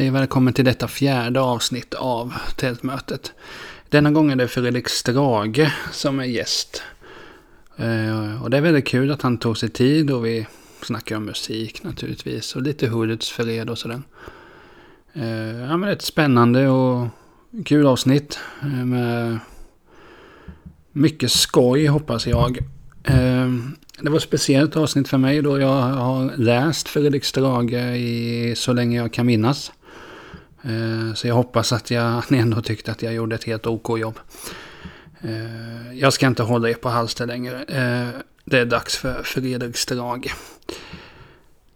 Hej välkommen till detta fjärde avsnitt av Tältmötet. Denna gång är det Fredrik Strage som är gäst. Eh, och det är väldigt kul att han tog sig tid och vi snackar om musik naturligtvis och lite Hoods fred och sådär. Eh, ja men ett spännande och kul avsnitt eh, med mycket skoj hoppas jag. Det var ett speciellt avsnitt för mig då jag har läst Fredrik Strage i så länge jag kan minnas. Eh, så jag hoppas att jag, ni ändå tyckte att jag gjorde ett helt OK jobb. Eh, jag ska inte hålla er på halster längre. Eh, det är dags för Fredrik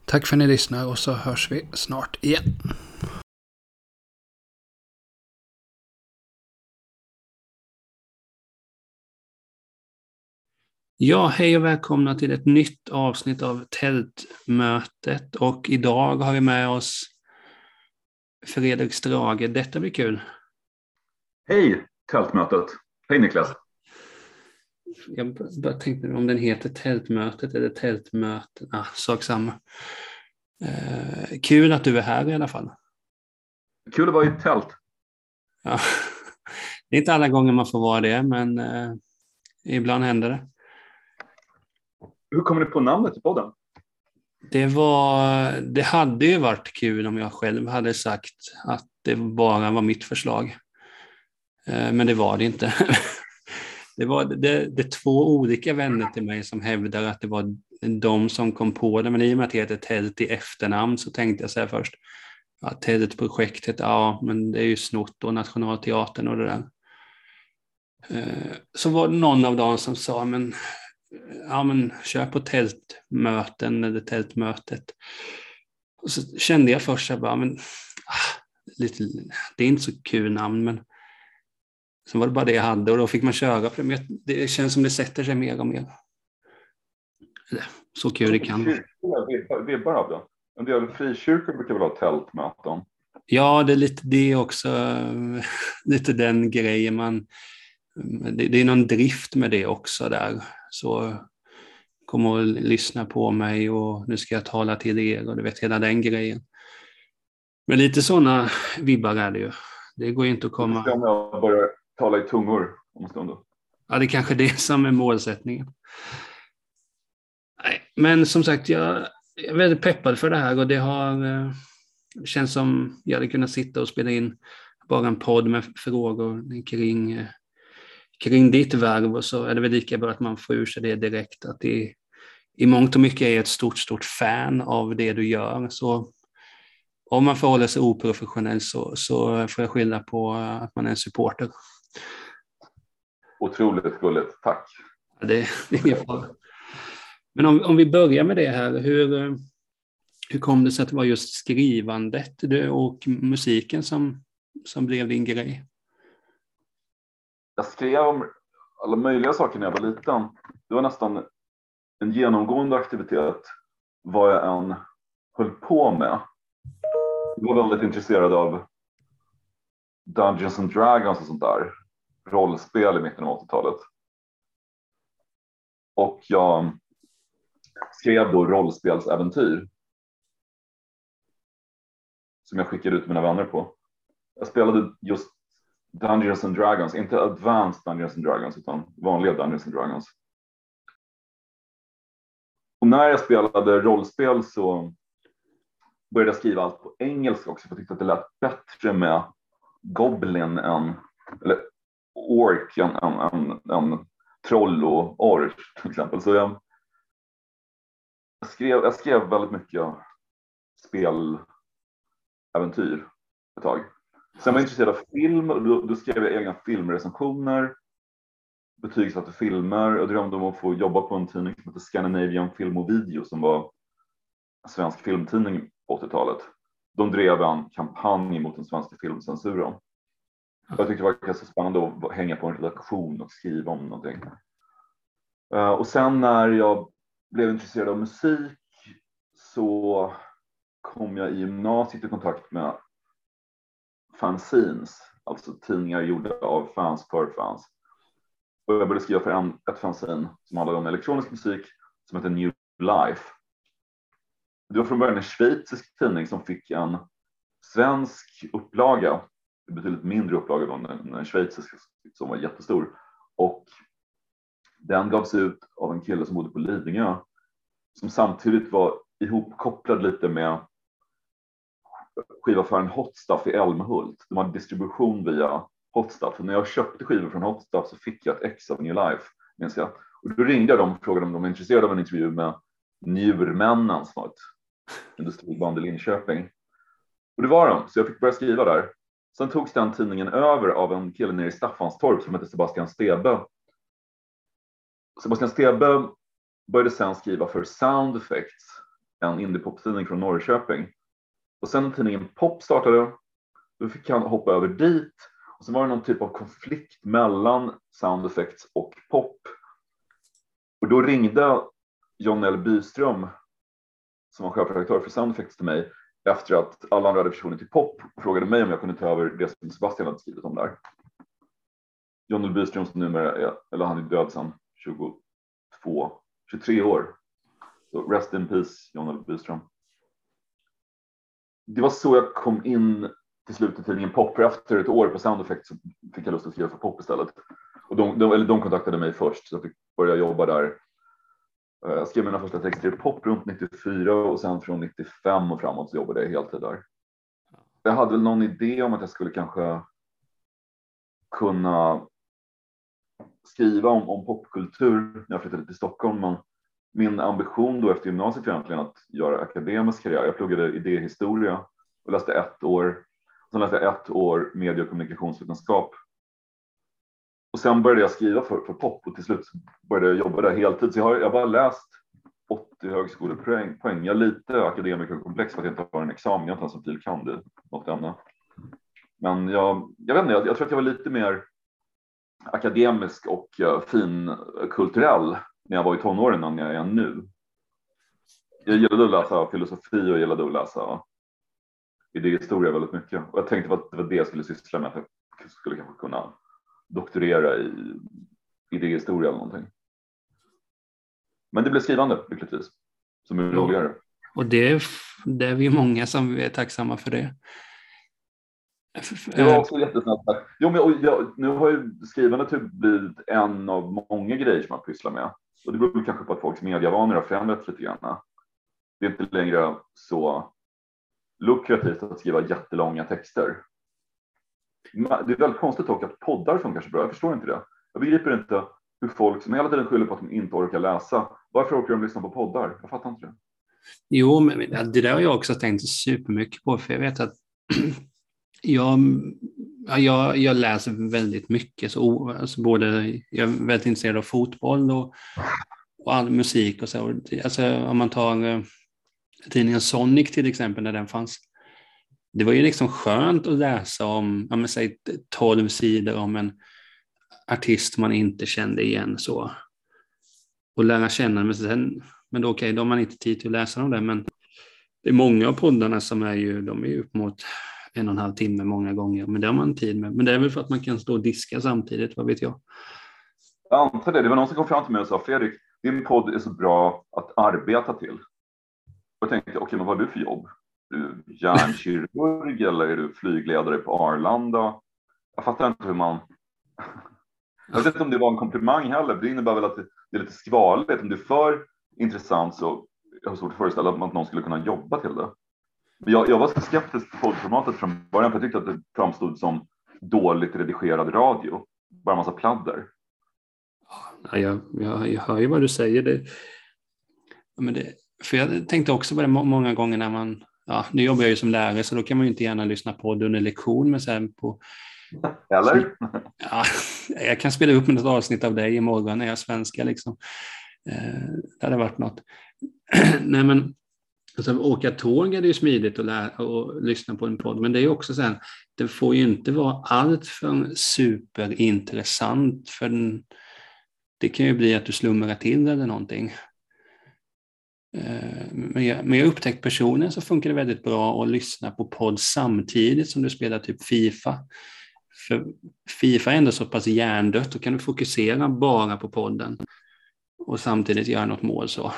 Tack för att ni lyssnar och så hörs vi snart igen. Ja, hej och välkomna till ett nytt avsnitt av Tältmötet. Och idag har vi med oss Fredrik Strage. Detta blir kul. Hej Tältmötet. Hej Niklas. Jag bara tänkte om den heter Tältmötet eller Tältmöten. Ah, sak samma. Eh, kul att du är här i alla fall. Kul att vara i ett tält. Ja. Det är inte alla gånger man får vara det, men eh, ibland händer det. Hur kommer ni på namnet till podden? Det, var, det hade ju varit kul om jag själv hade sagt att det bara var mitt förslag. Eh, men det var det inte. Det, var, det, det är två olika vänner till mig som hävdar att det var de som kom på det, men i och med att det heter Tält i efternamn så tänkte jag så här först, ja, Tältprojektet, ja, men det är ju snott och Nationalteatern och det där. Eh, så var det någon av dem som sa, men ja, men kör på tältmöten eller tältmötet. Och så kände jag först att bara, men, ah, lite, det är inte så kul namn, men sen var det bara det jag hade och då fick man köra på det. Det känns som det sätter sig mer och mer. Så kul det kan vara. Vibbar av det. En del frikyrkor brukar väl ha tältmöten? Ja, det är lite det också. Lite den grejen man... Det, är någon drift med det också där. Så kom och lyssna på mig och nu ska jag tala till er och du vet hela den grejen. Men lite sådana vibbar är det ju. Det går ju inte att komma... Jag börjar tala i tungor om en stund då? Ja, det är kanske det som är målsättningen. Nej, men som sagt, jag är väldigt peppad för det här och det har eh, känns som jag hade kunnat sitta och spela in bara en podd med frågor kring eh, kring ditt värv och så är det väl lika bra att man får ur sig det direkt att det i mångt och mycket är ett stort, stort fan av det du gör. Så om man förhåller sig oprofessionell så, så får jag skylla på att man är en supporter. Otroligt gulligt, tack. Ja, det, det är ingen fara. Men om, om vi börjar med det här, hur, hur kom det sig att det var just skrivandet och musiken som, som blev din grej? Jag skrev om alla möjliga saker när jag var liten. Det var nästan en genomgående aktivitet vad jag än höll på med. Jag var väldigt intresserad av Dungeons and Dragons och sånt där. Rollspel i mitten av 80-talet. Och jag skrev då rollspelsäventyr. Som jag skickade ut mina vänner på. Jag spelade just Dungeons and Dragons, inte Advanced Dungeons and Dragons utan vanliga Dungeons and Dragons. Och när jag spelade rollspel så började jag skriva allt på engelska också för jag tyckte att det lät bättre med Goblin än, eller Ork än, än, än, än Troll och Ork till exempel. Så jag, jag, skrev, jag skrev väldigt mycket speläventyr ett tag. Sen var jag intresserad av film och då, då skrev jag egna filmrecensioner, betygsatte filmer och drömde om att få jobba på en tidning som heter Scandinavian Film och Video som var en svensk filmtidning på 80-talet. De drev en kampanj mot den svenska filmcensuren. Jag tyckte det var ganska spännande att hänga på en redaktion och skriva om någonting. Eh, och sen när jag blev intresserad av musik så kom jag i gymnasiet i kontakt med fanzines, alltså tidningar gjorda av fans för fans. Och jag började skriva för en, ett fanzine som handlade om elektronisk musik som heter New Life. Det var från början en schweizisk tidning som fick en svensk upplaga, betydligt mindre upplaga än den schweiziska som var jättestor. Och den gavs ut av en kille som bodde på Lidingö som samtidigt var ihopkopplad lite med skivaffären Hotstuff i Älmhult. De hade distribution via Hotstuff. När jag köpte skivor från Hotstuff så fick jag ett ex av New Life, minns jag. Och då ringde jag dem och frågade om de var intresserade av en intervju med Njurmännen som var ett industriband i Linköping. Och det var de, så jag fick börja skriva där. Sen togs den tidningen över av en kille nere i Staffanstorp som hette Sebastian Stebe. Sebastian Stebe började sen skriva för Sound Effects, en indiepoptidning från Norrköping. Och sen när tidningen Pop startade, då fick han hoppa över dit. Och sen var det någon typ av konflikt mellan Sound Effects och Pop. Och då ringde John L. Byström, som var chefredaktör för Sound Effects till mig, efter att alla andra hade försvunnit till Pop och frågade mig om jag kunde ta över det som Sebastian hade skrivit om där. John L. Byström som numera är, eller han är död sedan 22, 23 år. Så rest in peace John L. Byström. Det var så jag kom in till slut i tidningen Pop. Efter ett år på Sound Effect så fick jag lust att skriva för Pop istället. Och de, de, eller de kontaktade mig först så jag fick börja jobba där eh, jag skrev mina första texter i pop runt 94 och sen från 95 och framåt så jobbade jag heltid där. Jag hade väl någon idé om att jag skulle kanske kunna skriva om, om popkultur när jag flyttade till Stockholm. Men min ambition då efter gymnasiet var egentligen att göra akademisk karriär. Jag pluggade idéhistoria och läste ett år. Sen läste jag ett år medie och kommunikationsvetenskap och sen började jag skriva för, för pop och till slut började jag jobba där heltid. Så jag har, jag har bara läst 80 högskolepoäng. Poäng. Jag är lite akademikerkomplex för att jag inte har en examen. Jag har inte ens en fil. kand i något ämne. Men jag, jag vet inte, jag, jag, tror att jag var lite mer akademisk och uh, finkulturell när jag var i tonåren än jag är nu. Jag gillade att läsa filosofi och jag gillade att läsa idéhistoria väldigt mycket. Och jag tänkte att det var det jag skulle syssla med. Att jag skulle kanske kunna doktorera i idéhistoria eller någonting. Men det blev skrivande lyckligtvis, som är roligare. Och det, det är vi många som är tacksamma för det. Det var också jättesnabbt. Jo, men jag, nu har ju skrivandet typ blivit en av många grejer som jag pysslar med. Och det beror kanske på att folks medievanor har förändrats lite grann. Det är inte längre så lukrativt att skriva jättelånga texter. Det är väldigt konstigt dock att poddar funkar så bra. Jag förstår inte det. Jag begriper inte hur folk som hela tiden skyller på att de inte orkar läsa. Varför orkar de lyssna på poddar? Jag fattar inte det. Jo, men det där har jag också tänkt supermycket på, för jag vet att jag, jag, jag läser väldigt mycket, så, alltså både, jag är väldigt intresserad av fotboll och, och all musik och så. Alltså, om man tar eh, tidningen Sonic till exempel, när den fanns, det var ju liksom skönt att läsa om, ja men säg 12 sidor om en artist man inte kände igen så. Och lära känna, men sen, men okej, okay, då har man inte tid till att läsa om det, men det är många av poddarna som är ju, de är ju upp mot en och en halv timme många gånger, men det har man tid med. Men det är väl för att man kan stå och diska samtidigt, vad vet jag? Jag antar det. Det var någon som kom fram till mig och sa, Fredrik, din podd är så bra att arbeta till. Jag tänkte, okej, okay, men vad har du för jobb? du hjärnkirurg eller är du flygledare på Arlanda? Jag fattar inte hur man... Jag vet inte om det var en komplimang heller, det innebär väl att det är lite skvaligt. Om det är för intressant så jag har svårt att föreställa mig att någon skulle kunna jobba till det. Jag, jag var så skeptisk till poddformatet från början för jag tyckte att det framstod som dåligt redigerad radio. Bara massa pladder. Ja, jag, jag, jag hör ju vad du säger. Det, men det, för jag tänkte också på det många gånger när man ja, nu jobbar jag ju som lärare så då kan man ju inte gärna lyssna på det under lektion. Men sen på, Eller? Ja, jag kan spela upp ett avsnitt av dig imorgon när jag är svenska. Liksom. Eh, det hade varit något. Nej, men, alltså, åka tåg är det ju smidigt att lära och lyssna på en podd, men det är också så här, det får ju inte vara allt för superintressant, för den, det kan ju bli att du slumrar till eller någonting. Eh, men jag, men jag upptäckt personligen så funkar det väldigt bra att lyssna på podd samtidigt som du spelar typ Fifa. För Fifa är ändå så pass hjärndött, då kan du fokusera bara på podden och samtidigt göra något mål så.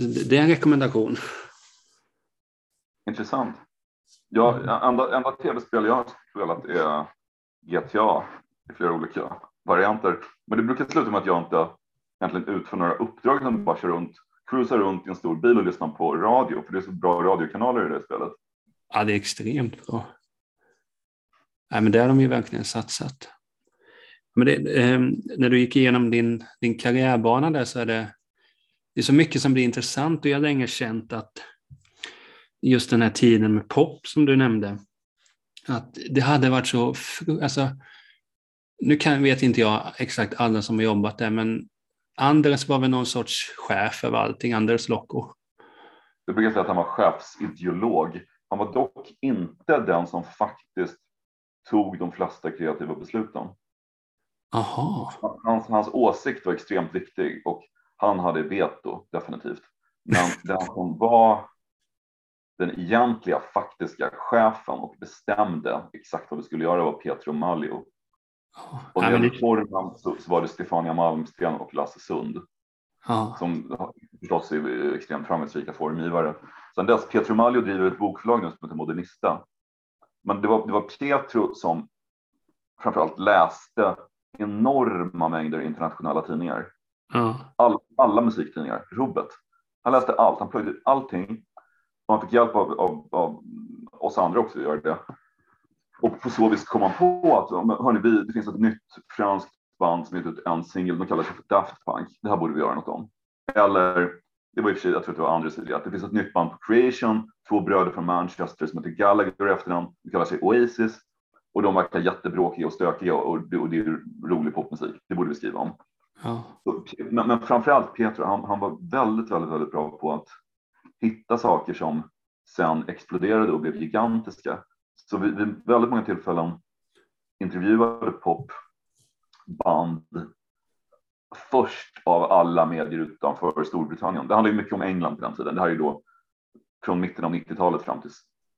Det är en rekommendation. Intressant. Ja, enda, enda tv-spel jag har spelat är GTA i flera olika varianter. Men det brukar sluta med att jag inte egentligen utför några uppdrag utan bara kör runt, cruisar runt i en stor bil och lyssnar på radio, för det är så bra radiokanaler i det spelet. Ja, det är extremt bra. Nej, men det har de ju verkligen satsat. Men det, eh, när du gick igenom din, din karriärbana där så är det, det är så mycket som blir intressant och jag har länge känt att just den här tiden med pop som du nämnde, att det hade varit så, alltså, nu kan, vet inte jag exakt alla som har jobbat där, men Anders var väl någon sorts chef över allting, Anders Locko. Jag brukar säga att han var chefsideolog. Han var dock inte den som faktiskt tog de flesta kreativa besluten. Aha. Hans, hans åsikt var extremt viktig och han hade veto, definitivt. Men den som var den egentliga faktiska chefen och bestämde exakt vad vi skulle göra var Pietro Maglio. Och när det formen så, så var det Stefania Malmsten och Lasse Sund. Ja. Som förstås är extremt framgångsrika formgivare. Sen dess, Pietro Maglio driver ett bokförlag nu som heter Modernista. Men det var, det var Pietro som framförallt läste enorma mängder internationella tidningar. Ja. All, alla musiktidningar, rubbet. Han läste allt, han plöjde allting. Och han fick hjälp av, av, av oss andra också att göra det. Och på så vis kom han på att hörni, vi, det finns ett nytt franskt band som heter ut en singel, de kallar sig för Daft Punk. Det här borde vi göra något om. Eller, det var i och för sig, jag tror att det var Andres idé, att det finns ett nytt band på Creation, två bröder från Manchester som heter Gallagher efter dem. De kallar sig Oasis. Och de verkar jättebråkiga och stökiga och och, och det är rolig popmusik. Det borde vi skriva om. Ja. Men, men framförallt Petro, han, han var väldigt, väldigt, väldigt bra på att hitta saker som sen exploderade och blev gigantiska. Så vid, vid väldigt många tillfällen intervjuade popband först av alla medier utanför Storbritannien. Det handlar ju mycket om England på den tiden. Det här är ju då från mitten av 90-talet fram till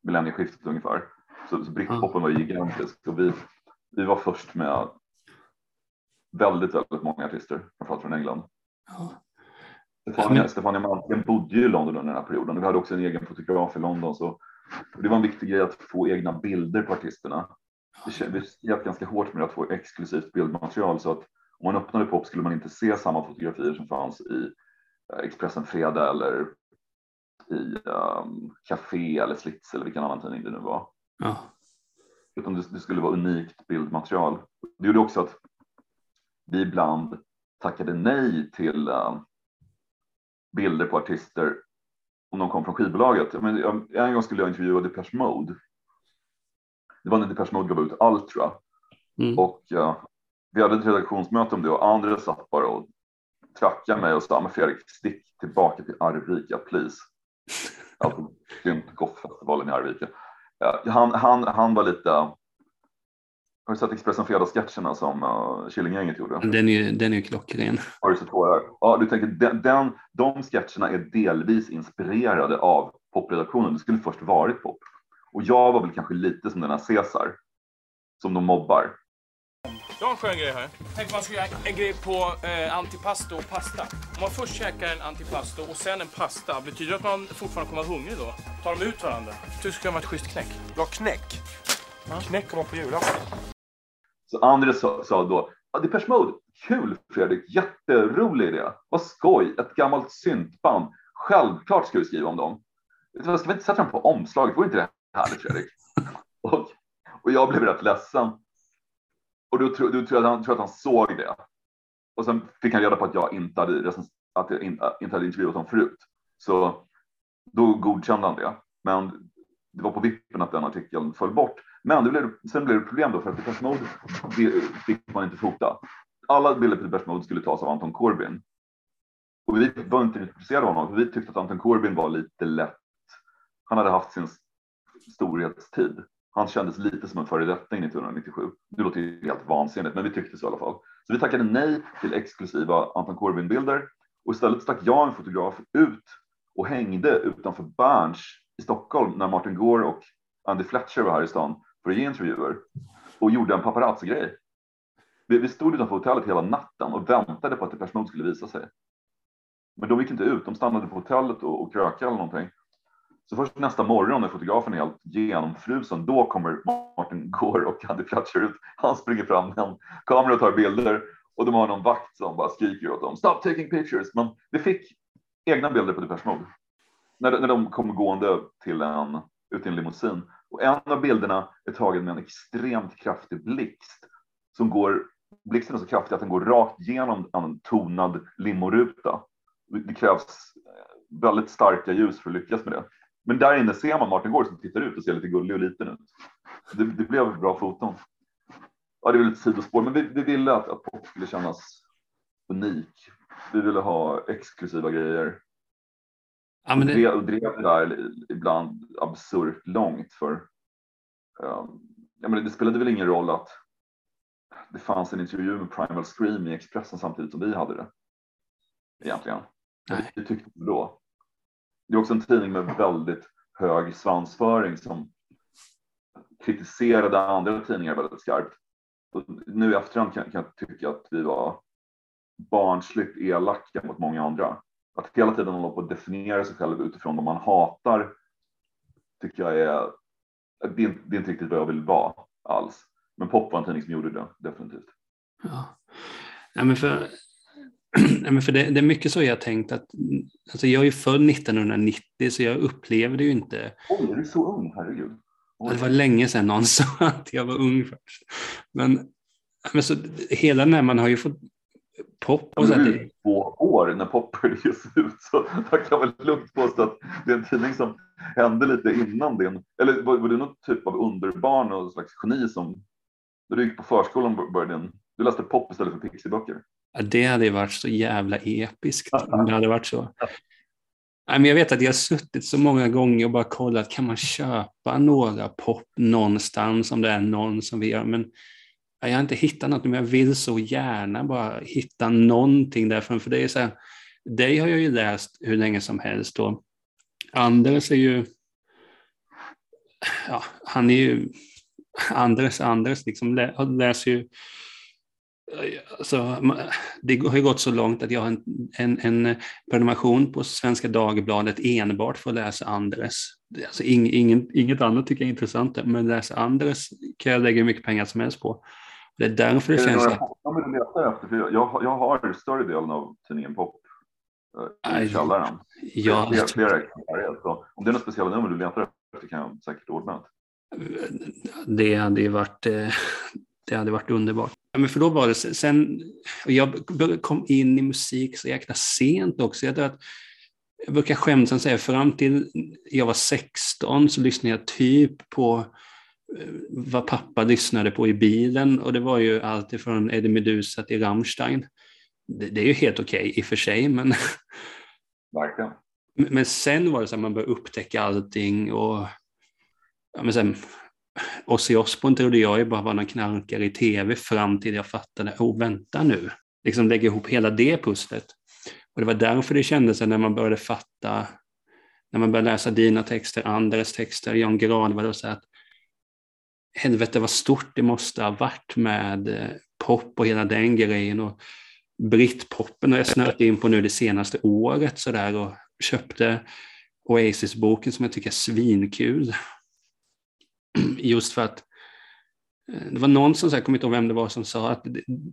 millennieskiftet ungefär. Så, så britpopen var gigantisk och vi, vi var först med väldigt, väldigt många artister, framförallt från England. Ja. Stefania, Stefania Malmsten bodde ju i London under den här perioden. Vi hade också en egen fotograf i London. Så det var en viktig grej att få egna bilder på artisterna. Vi slet ganska hårt med att få exklusivt bildmaterial så att om man öppnade Pop skulle man inte se samma fotografier som fanns i eh, Expressen Fredag eller i um, Café eller Slits eller vilken annan tidning det nu var. Ja. Utan det, det skulle vara unikt bildmaterial. Det gjorde också att vi ibland tackade nej till uh, bilder på artister om de kom från skivbolaget. Men, en gång skulle jag intervjua Depeche Mode. Det var när Depeche Mode gav ut Ultra. Mm. Och uh, vi hade ett redaktionsmöte om det och andra satt bara och trackade mig och sa, men Fredrik, stick tillbaka till Arvika, please. Alltså syntgoffestivalen i Arvika. Uh, han, han, han var lite, har du sett Expressen Fredag-sketcherna som uh, Killinggänget gjorde? Den är ju, den är ju klockren. Har du sett tårar? Ja, du tänker den, den, de sketcherna är delvis inspirerade av popredaktionen. Det skulle först varit pop. Och jag var väl kanske lite som den här Caesar som de mobbar. Jag har en skön grej här. Tänk man ska göra en grej på eh, antipasto och pasta. Om man först käkar en antipasto och sen en pasta, betyder det att man fortfarande kommer vara hungrig då? Tar de ut varandra? Det skulle vara ett schysst knäck. Ja, knäck. Ja. Knäck man på julafton. Så Andres sa, sa då, ja, Depeche Mode, kul Fredrik, jätterolig idé. Vad skoj, ett gammalt syntband. Självklart ska vi skriva om dem. Ska vi inte sätta dem på omslaget? Vore inte det härligt Fredrik? och, och jag blev rätt ledsen. Och då, tror, då tror jag att han, tror att han såg det. Och sen fick han reda på att jag inte hade, att jag inte, inte hade intervjuat honom förut. Så då godkände han det. Men det var på vippen att den artikeln föll bort. Men det blev, sen blev det problem då för att Depeche Mode fick man inte fota. Alla bilder på Depeche Mode skulle tas av Anton Corbin. Och vi var inte intresserade av honom för vi tyckte att Anton Corbin var lite lätt. Han hade haft sin storhetstid. Han kändes lite som en föredetting 1997. Det låter ju helt vansinnigt, men vi tyckte så i alla fall. Så vi tackade nej till exklusiva Anton Corbin-bilder och istället stack jag en fotograf ut och hängde utanför Berns i Stockholm när Martin Gore och Andy Fletcher var här i stan för att ge intervjuer och gjorde en paparazzi-grej. Vi, vi stod utanför hotellet hela natten och väntade på att Depeche Mode skulle visa sig. Men de gick inte ut, de stannade på hotellet och, och krökade eller någonting. Så först nästa morgon när fotografen är helt genomfrusen, då kommer Martin Gore och Andy Fletcher ut. Han springer fram med en kamera och tar bilder och de har någon vakt som bara skriker åt dem. Stop taking pictures. Men vi fick egna bilder på Depeche Mode. När, när de kommer gående till en, ut i en limousin. Och en av bilderna är tagen med en extremt kraftig blixt som går, blixten är så kraftig att den går rakt genom en tonad limoruta. Det krävs eh, väldigt starka ljus för att lyckas med det. Men där inne ser man Martin Gård som tittar ut och ser lite gullig och liten ut. Det, det blev bra foton. Ja, det är väl ett sidospår, men vi, vi ville att, att pop skulle kännas unik. Vi ville ha exklusiva grejer. Ja, men det... Och drev det där ibland absurt långt för um, ja, men det spelade väl ingen roll att det fanns en intervju med Primal Scream i Expressen samtidigt som vi hade det. Egentligen. Nej. Det tyckte vi då. Det är också en tidning med väldigt hög svansföring som kritiserade andra tidningar väldigt skarpt. Och nu i efterhand kan, kan jag tycka att vi var barnsligt elaka mot många andra. Att hela tiden hålla på att definiera sig själv utifrån vad man hatar tycker jag är, det är, det är inte riktigt vad jag vill vara alls. Men Pop var en tidning som gjorde det, definitivt. Ja, ja men för, ja, men för det, det, är mycket så jag tänkt att, alltså jag är ju född 1990 så jag upplevde ju inte. Oj, är du så ung? Herregud. Det var länge sedan någon sa att jag var ung först. Men, men så, hela den här, man har ju fått pop. Och så du är två år när pop började ges ut så jag kan väl lugnt påstå att det är en tidning som hände lite innan din. Eller var, du någon typ av underbarn och slags geni som när du gick på förskolan började din, du läste pop istället för pixiböcker? Ja, det hade ju varit så jävla episkt om det hade varit så. Nej, men jag vet att jag har suttit så många gånger och bara kollat, kan man köpa några pop någonstans om det är någon som vill göra, men jag har inte hittat något, men jag vill så gärna bara hitta någonting därifrån, för det är så här, dig har jag ju läst hur länge som helst och Anders är ju, ja, han är ju, Anders, Anders liksom läser ju Alltså, det har ju gått så långt att jag har en, en, en prenumeration på Svenska Dagbladet enbart för att läsa Andres. Alltså, ing, ingen, inget annat tycker jag är intressant, men läsa Andres kan jag lägga mycket pengar som helst på. Det är därför det, det känns... Att... Efter, jag, jag har större delen av tidningen Pop eh, i källaren. Ja, flera, flera exemplar. Om det är något speciella nummer du letar efter kan jag säkert ordna det. hade ju varit, eh, det hade varit underbart. Men för då var det sen, jag kom in i musik så jäkla sent också. Jag, att, jag brukar skämtsamt säga fram till jag var 16 så lyssnade jag typ på vad pappa lyssnade på i bilen och det var ju allt ifrån Eddie Meduza till Rammstein. Det, det är ju helt okej okay, i och för sig, men... Verkligen. Men sen var det så att man började upptäcka allting och ja, men sen, Ozzy Osbourne trodde jag ju bara var någon knarkare i tv fram till jag fattade, oh vänta nu, liksom lägga ihop hela det pusslet. Och det var därför det kändes när man började fatta, när man började läsa dina texter, Andres texter, Jan Gradvall och så att helvete vad stort det måste ha varit med eh, pop och hela den grejen. Och Britpoppen har jag snöat in på nu det senaste året sådär och köpte Oasis-boken som jag tycker är svinkul. Just för att eh, det var någon som, jag kommer inte ihåg vem det var, som sa att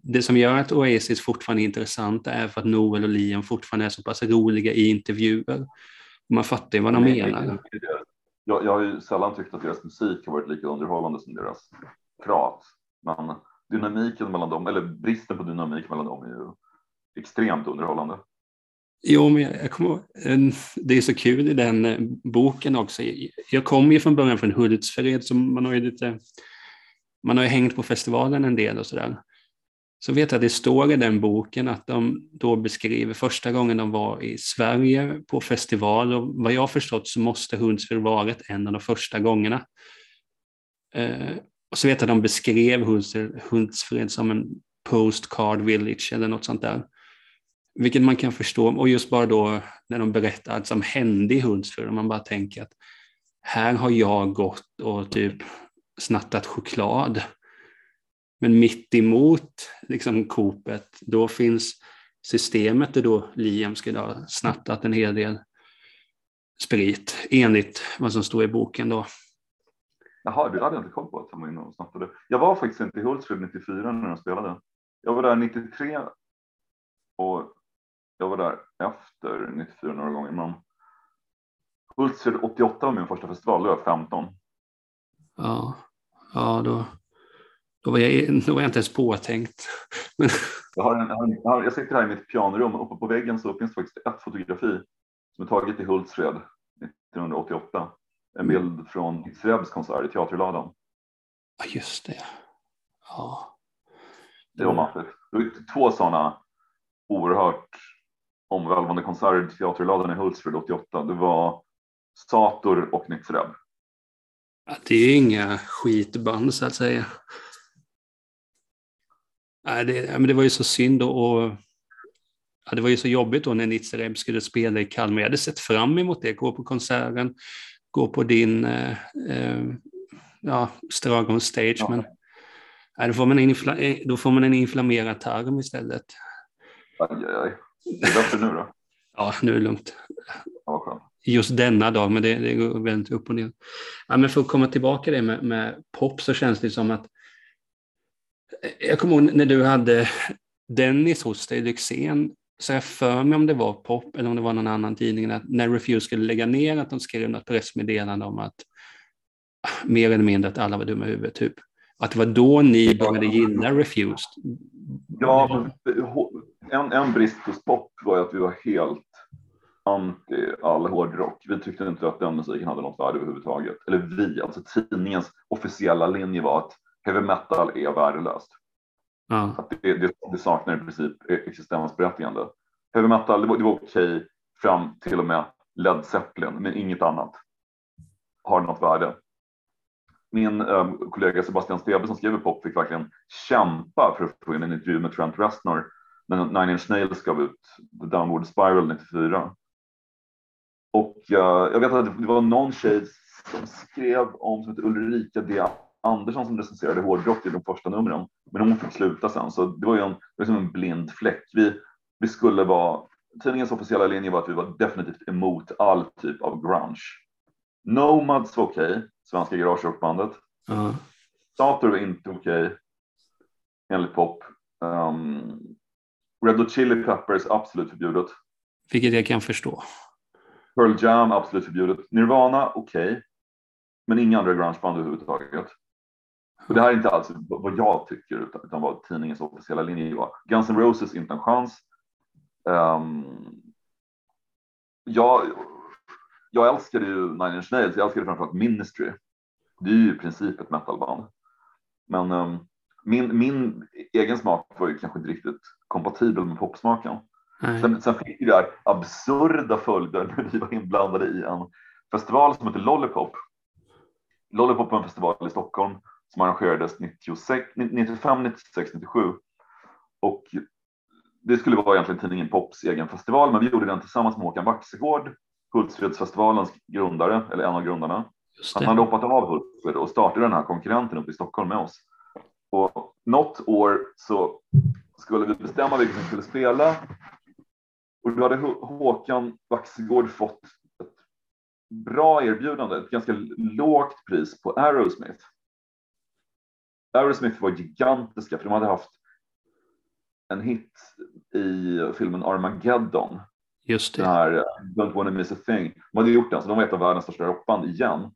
det, som gör att Oasis fortfarande är intressant är för att Noel och Liam fortfarande är så pass roliga i intervjuer. Man fattar ju vad de menar. Jag, jag har ju sällan tyckt att deras musik har varit lika underhållande som deras prat. Men dynamiken mellan dem, eller bristen på dynamik mellan dem är ju extremt underhållande. Jo, men jag, jag kommer det är så kul i den eh, boken också. Jag kommer ju från början från Hultsfred, så man har ju lite, man har ju hängt på festivalen en del och sådär. Så vet jag att det står i den boken att de då beskriver första gången de var i Sverige på festival och vad jag förstått så måste Hultsfred varit en av de första gångerna. Eh, och så vet jag att de beskrev Hultsfred som en postcard village eller något sånt där. Vilket man kan förstå, och just bara då när de berättar att som hände i Hultsfred, man bara tänker att här har jag gått och typ snattat choklad. Men mitt emot liksom Coopet, då finns systemet där då Liam skulle ha snattat en hel del sprit, enligt vad som står i boken då. Jaha, det hade jag inte koll på att han var inne och snattade. Jag var faktiskt inte i Hultsfred 94 när de spelade. Jag var där 93 och jag var där efter 94 några gånger. Men Hultsfred 88 var min första festival, då var jag 15. Ja, ja då, då, var jag, då var jag inte ens påtänkt. Men... Jag, har en, jag, sitter här i mitt pianorum och uppe på väggen så finns det faktiskt ett fotografi som är taget i Hultsfred 1988. En bild från Srebs konsert i Teaterladan. Ja, just det. Ja. Det var maffigt. Det var två sådana oerhört omvälvande konserter i Teaterladan i Hultsfred 88. Det var Sator och Nixreb. Ja, det är inga skitband så att säga. Nej, det, men det var ju så synd och ja, det var ju så jobbigt då när Nitzereb skulle spela i Kalmar. Jag hade sett fram emot det, gå på konserten, gå på din eh, eh, ja, Stragon Stage. Ja. Men ja, då, får man en infla, eh, då får man en inflammerad tarm istället. Aj, aj, aj. Det är bättre nu då? ja, nu är det lugnt. Ja, Just denna dag, men det, det går väldigt upp och ner. Ja, men för att komma tillbaka det med, med pop så känns det som att jag kommer ihåg när du hade Dennis hos dig, Lyxzén, så jag för mig om det var Pop eller om det var någon annan tidning, att när Refuse skulle lägga ner att de skrev något pressmeddelande om att ah, mer eller mindre att alla var dumma i huvudet, typ. Att det var då ni började gilla Refused. Ja, en, en brist hos Pop var ju att vi var helt anti all hårdrock. Vi tyckte inte att den musiken hade något värde överhuvudtaget. Eller vi, alltså tidningens officiella linje var att heavy metal är värdelöst. Ja. Att det, det, det, saknar i princip existensberättigande. Heavy metal, det var, det var okej fram till och med Led Zeppelin, men inget annat har något värde. Min äh, kollega Sebastian Stebe som skrev pop fick verkligen kämpa för att få in en intervju med Trent Reznor när Nine Inch Nails gav ut The Downward Spiral 94. Och uh, jag vet att det var någon tjej som skrev om, som heter Ulrika D. Andersson som recenserade hårdrock i de första numren. Men hon fick sluta sen, så det var ju en, det var som en blind fläck. Vi, vi skulle vara, tidningens officiella linje var att vi var definitivt emot all typ av grunge. Nomads var okej, okay, svenska garagerockbandet. Uh. Sator var inte okej, okay, enligt pop. Um, Red Hot Chili Peppers absolut förbjudet. Vilket jag kan förstå. Pearl Jam absolut förbjudet. Nirvana okej, okay, men inga andra grungeband överhuvudtaget. Och det här är inte alls vad jag tycker utan, utan vad tidningens officiella linje var. Guns N' Roses inte en chans. Um, jag, jag älskade ju Nine Inch Nails, jag älskade framförallt Ministry. Det är ju i princip ett metalband. Men um, min, min egen smak var ju kanske inte riktigt kompatibel med popsmaken. Sen, sen, fick det där absurda följder när vi var inblandade i en festival som heter Lollipop. Lollipop var en festival i Stockholm som arrangerades 96, 95, 96, 97. Och det skulle vara egentligen tidningen Pops egen festival, men vi gjorde den tillsammans med Håkan Waxegård, Hultsfredsfestivalens grundare, eller en av grundarna. Han hade hoppat av Hultsfred och startade den här konkurrenten uppe i Stockholm med oss. Och något år så skulle vi bestämma vilka som skulle spela. Och då hade Håkan Waxegård fått ett bra erbjudande, ett ganska lågt pris på Aerosmith. Aerosmith var gigantiska för de hade haft en hit i filmen Armageddon. Just det. Den här uh, Don't wanna miss a thing. De hade gjort den, så de var ett av världens största rockband igen.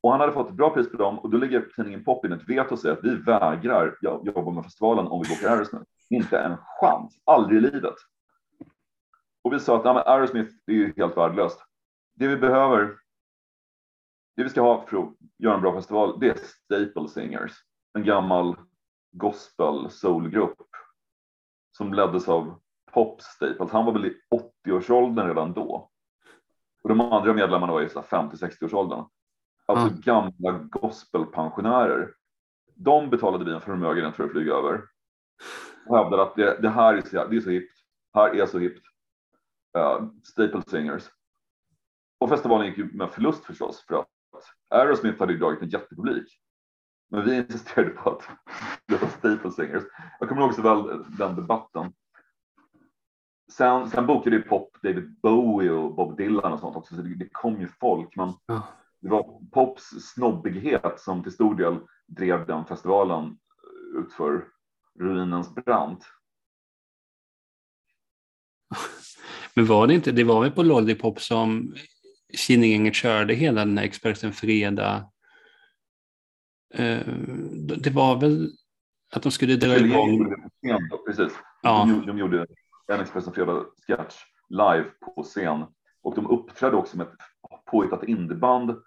Och han hade fått ett bra pris på dem och då ligger tidningen Pop in ett veto och säger att vi vägrar jobba med festivalen om vi bokar Aerosmith. Inte en chans, aldrig i livet. Och vi sa att ja, Aerosmith är ju helt värdelöst. Det vi behöver, det vi ska ha för att göra en bra festival, det är staple singers en gammal gospel soulgrupp som leddes av Pop Staples. Han var väl i 80-årsåldern redan då. Och de andra medlemmarna var i 50-60-årsåldern. Alltså mm. gamla gospelpensionärer. De betalade vi en förmögenhet för att flyga över. Och hävdade att det, det här är så, det är så hippt. Här är så hippt. Uh, Staple Singers. Och festivalen gick ju med förlust förstås för att Aerosmith hade ju dragit en jättepublik. Men vi insisterade på att det var Staple Singers. Jag kommer ihåg så väl den debatten. sen, sen bokade ju pop David Bowie och Bob Dylan och sånt också, så det, det kom ju folk. Men det var Pops snobbighet som till stor del drev den festivalen utför ruinens brant. Men var det inte, det var väl på Lollipop som Killinggänget körde hela den här Expressen Fredag. Eh, Det var väl att de skulle dra igång. scen precis. Ja. De, gjorde- de gjorde en Expressen Fredag-sketch live på scen och de uppträdde också med ett påhittat indieband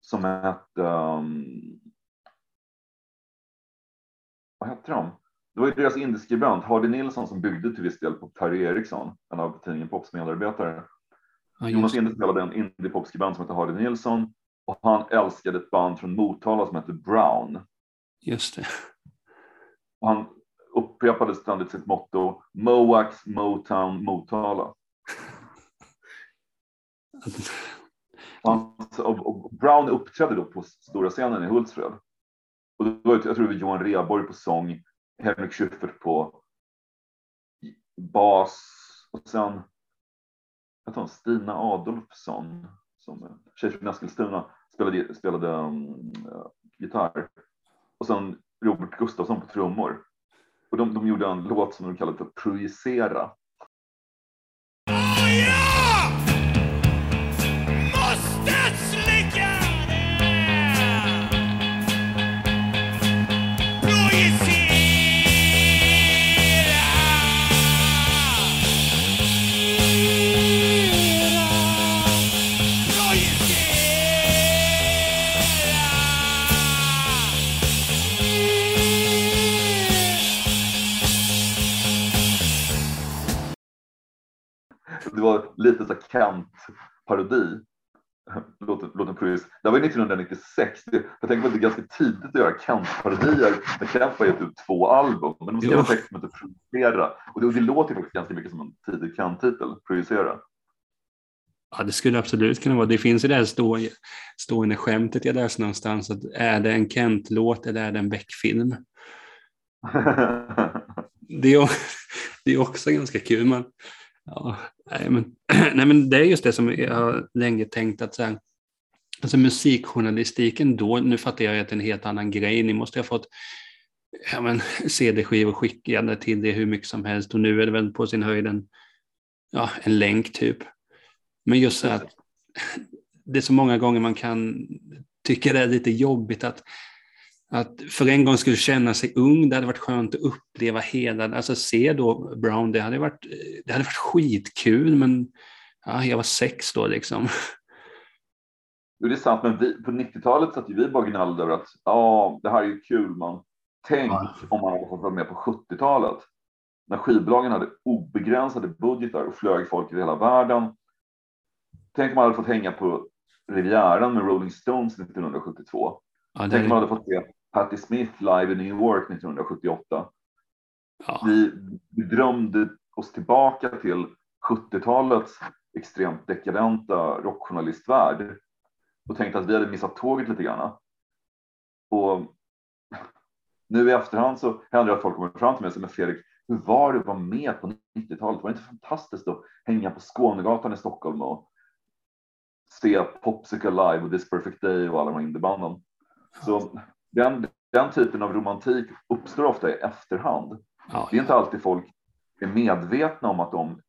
som hette um, vad hette de? Det var ju deras indieskribent Hardy Nilsson som byggde till viss del på Perry Eriksson, en av tidningen Pops medarbetare. Ja, Jonas Inde spelade en indiepopskribent som hette Hardy Nilsson och han älskade ett band från Motala som hette Brown. just det. Och han upprepade ständigt sitt motto Moax, Motown, Motala. Han, och, och Brown uppträdde då på stora scenen i Hultsfred. Och det var, jag tror det var Johan Rheborg på sång, Henrik Schyffert på bas och sen jag tror Stina Adolfsson som tjej från Eskilstuna spelade, spelade um, eh, gitarr. Och sen Robert Gustafsson på trummor. Och de, de gjorde en låt som de kallade för Projicera. Lite så här Kent-parodi. Låten, låten Projicera. Det var ju 1996. Det- Jag tänker på att det är ganska tidigt att göra Kent-parodier. Men Kent har gett ut två album. Men de skrev en text som heter Projicera. Och det, och det låter faktiskt ganska mycket som en tidig Kent-titel. Projicera. Ja, det skulle absolut kunna vara. Det finns ju det här stå, stående skämtet jag läste någonstans. Att är det en Kent-låt eller är det en Beck-film? Det är, det är också ganska kul. Men, ja, nej, men, nej, men det är just det som jag har länge tänkt att så här, alltså musikjournalistiken då, nu fattar jag att det är en helt annan grej. Ni måste ha fått ja, men, CD-skivor skickade till det hur mycket som helst och nu är det väl på sin höjd en, ja, en länk typ. Men just så att det är så många gånger man kan tycka det är lite jobbigt att, att för en gång skulle känna sig ung. Det hade varit skönt att uppleva hela, alltså se då Brown, det hade varit, det hade varit skitkul men ja, jag var sex då liksom. Jo, det är sant, men vi, på 90-talet satt ju vi bara gnällde över att ja, det här är ju kul, man. Tänk Ja. om man hade fått vara med på 70-talet. När skivbolagen hade obegränsade budgetar och flög folk i hela världen. Tänk om man hade fått hänga på Rivieran med Rolling Stones 1972. Ja, Tänk om man hade fått se Patti Smith live i New York 1978. ja, Vi, vi drömde oss tillbaka till 70-talets extremt dekadenta rockjournalistvärld och tänkte att vi hade missat tåget lite grann. Och nu i efterhand så händer det att folk kommer fram till mig och säger, men Fredrik, hur var det att vara med på 90-talet? Var det inte fantastiskt att hänga på Skånegatan i Stockholm och se Popsicle Live och This Perfect Day och alla de här indiebanden? Så den, den typen av romantik uppstår ofta i efterhand. ja, Det är inte alltid folk är medvetna om att de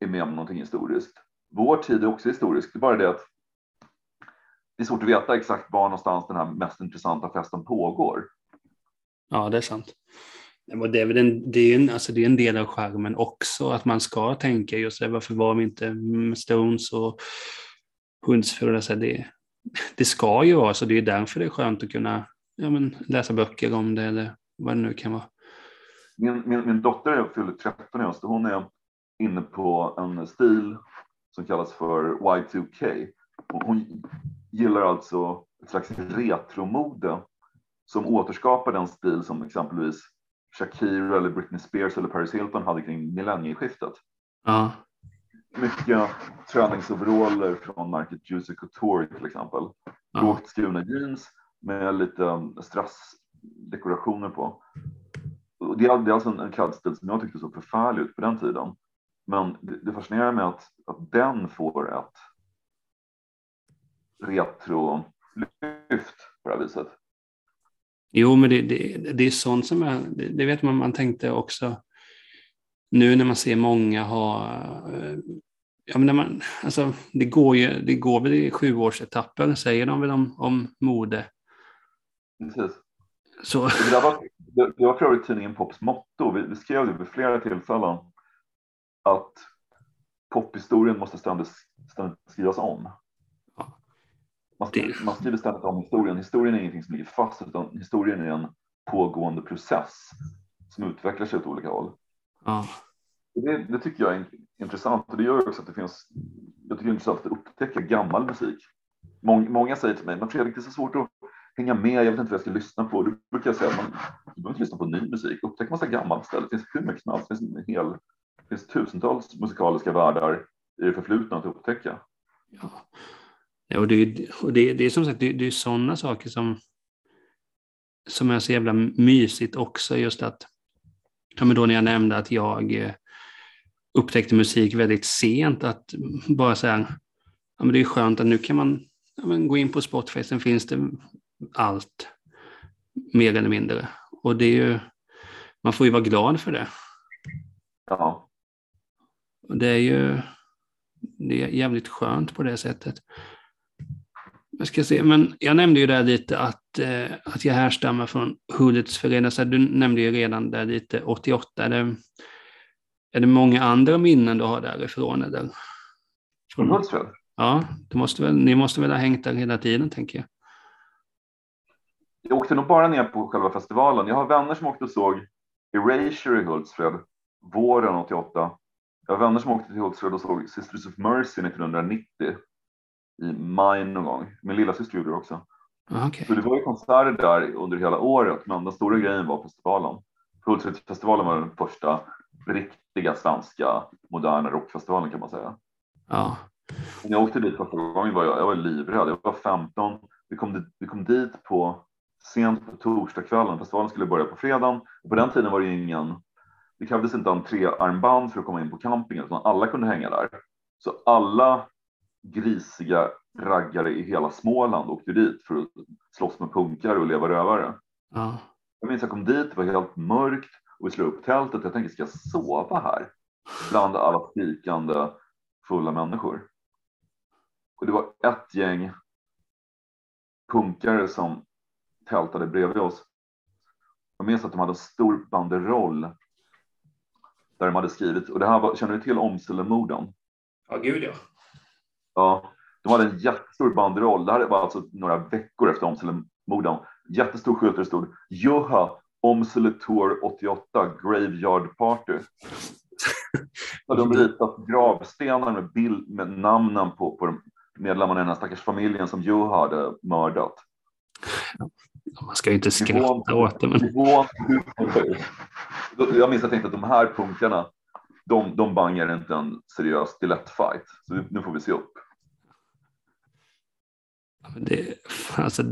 är med om någonting historiskt. Vår tid är också historisk. Det är bara det att det är svårt att veta exakt var någonstans den här mest intressanta festen pågår. ja, det är sant. Det är, väl en, det, är en, alltså det är en del av skärmen också, att man ska tänka just det, varför var vi inte Stones och Hundsfjord? Alltså det, det ska ju vara så, det är därför det är skönt att kunna ja, men, läsa böcker om det eller vad det nu kan vara. Min, min, min dotter fyller 13 i höst och hon är inne på en stil som kallas för Y2K. Och Hon gillar alltså ett slags retromode som återskapar den stil som exempelvis Shakira eller Britney Spears eller Paris Hilton hade kring millennieskiftet. Ja, mycket träningsoveraller från märket Juicy Couture till exempel. Ja. Lågt skurna jeans med lite um, strassdekorationer på. Och det är alltså en, en klädstil som jag tyckte såg förfärlig ut på den tiden. Men det, det fascinerar mig att, att den får ett retrolyft på det här viset. Jo, men det, det, det är sånt som jag, det, det vet man, man tänkte också nu när man ser många ha, eh, ja men när man, alltså det går ju, det går väl i sjuårsetapper, säger de väl om, om mode. Precis. Så, Det, där var, det, det var för övrigt tidningen Pops motto. Vi, vi skrev det vid flera tillfällen. Att pophistorien måste ständigt, ständigt skrivas om. Man, skriver, man skriver ständigt om historien. Historien är ingenting som ligger fast utan historien är en pågående process som utvecklar sig åt olika håll. ja, Det, det tycker jag är intressant och det gör också att det finns. Jag tycker det är intressant att upptäcka gammal musik. Många, många säger till mig, men Fredrik, det är så svårt att hänga med. Jag vet inte vad jag ska lyssna på. Då brukar jag säga, att man, du behöver inte lyssna på ny musik. Upptäck massa gammalt istället. Det finns hur mycket som helst. Det finns, en hel, det finns tusentals musikaliska världar i det förflutna att upptäcka. ja. Ja, och det, och det, det är som sagt, det, det är sådana saker som, som är så jävla mysigt också, just att, ja men då när jag nämnde att jag eh, upptäckte musik väldigt sent, att bara säga, ja men det är skönt att nu kan man ja, men gå in på Spotify, sen finns det allt, mer eller mindre. Och det är ju, man får ju vara glad för det. Ja, Och det är ju det är jävligt skönt på det sättet. Jag ska se, men jag nämnde ju där lite att, eh, att jag härstammar från Hullets förening. Du nämnde ju redan där lite 88. Är det, är det många andra minnen du har därifrån? Eller? från Hultsfred. Ja, det måste väl, ni måste väl ha hängt där hela tiden, tänker jag. Jag åkte nog bara ner på själva festivalen. Jag har vänner som åkte och såg Erasure i Hultsfred våren 88. Jag har vänner som åkte till Hultsfred och såg Sisters of Mercy 1990 i maj någon gång. Min lilla syster gjorde det också. Ja, okej. Så det var ju konserter där under hela året, men den stora grejen var festivalen. Hultsfredsfestivalen var den första riktiga svenska moderna rockfestivalen kan man säga. Ja, När jag åkte dit första gången var jag, jag var livrädd. Jag var 15. Vi kom, dit, vi kom dit på sent på torsdagskvällen. Festivalen skulle börja på fredagen. Och på den tiden var det ingen. Det krävdes inte entréarmband för att komma in på campingen, utan alla kunde hänga där. Så alla grisiga raggare i hela Småland åkte dit för att slåss med punkare och leva rövare. ja, Jag minns jag kom dit, det var helt mörkt och vi slog upp tältet. Jag tänkte, ska jag sova här? Bland alla skrikande fulla människor. Och det var ett gäng punkare som tältade bredvid oss. Jag minns att de hade en stor banderoll där de hade skrivit, och det här var, känner du till Åmselemorden? ja gud ja. Ja, de hade en jättestor banderoll. Det här var alltså några veckor efter Åmselemorden. Jättestor skylt där det stod Joha Åmsele Tour 88 Graveyard Party. Så de ritat gravstenar med, bild, med namnen på, på medlemmarna i den här stackars familjen som Joha hade mördat. Man ska ju inte skratta åt det, men Nivån Jag minns att jag tänkte att de här punkarna, de, de bangar inte en seriös stilettfight. Så nu får vi se upp. det, alltså,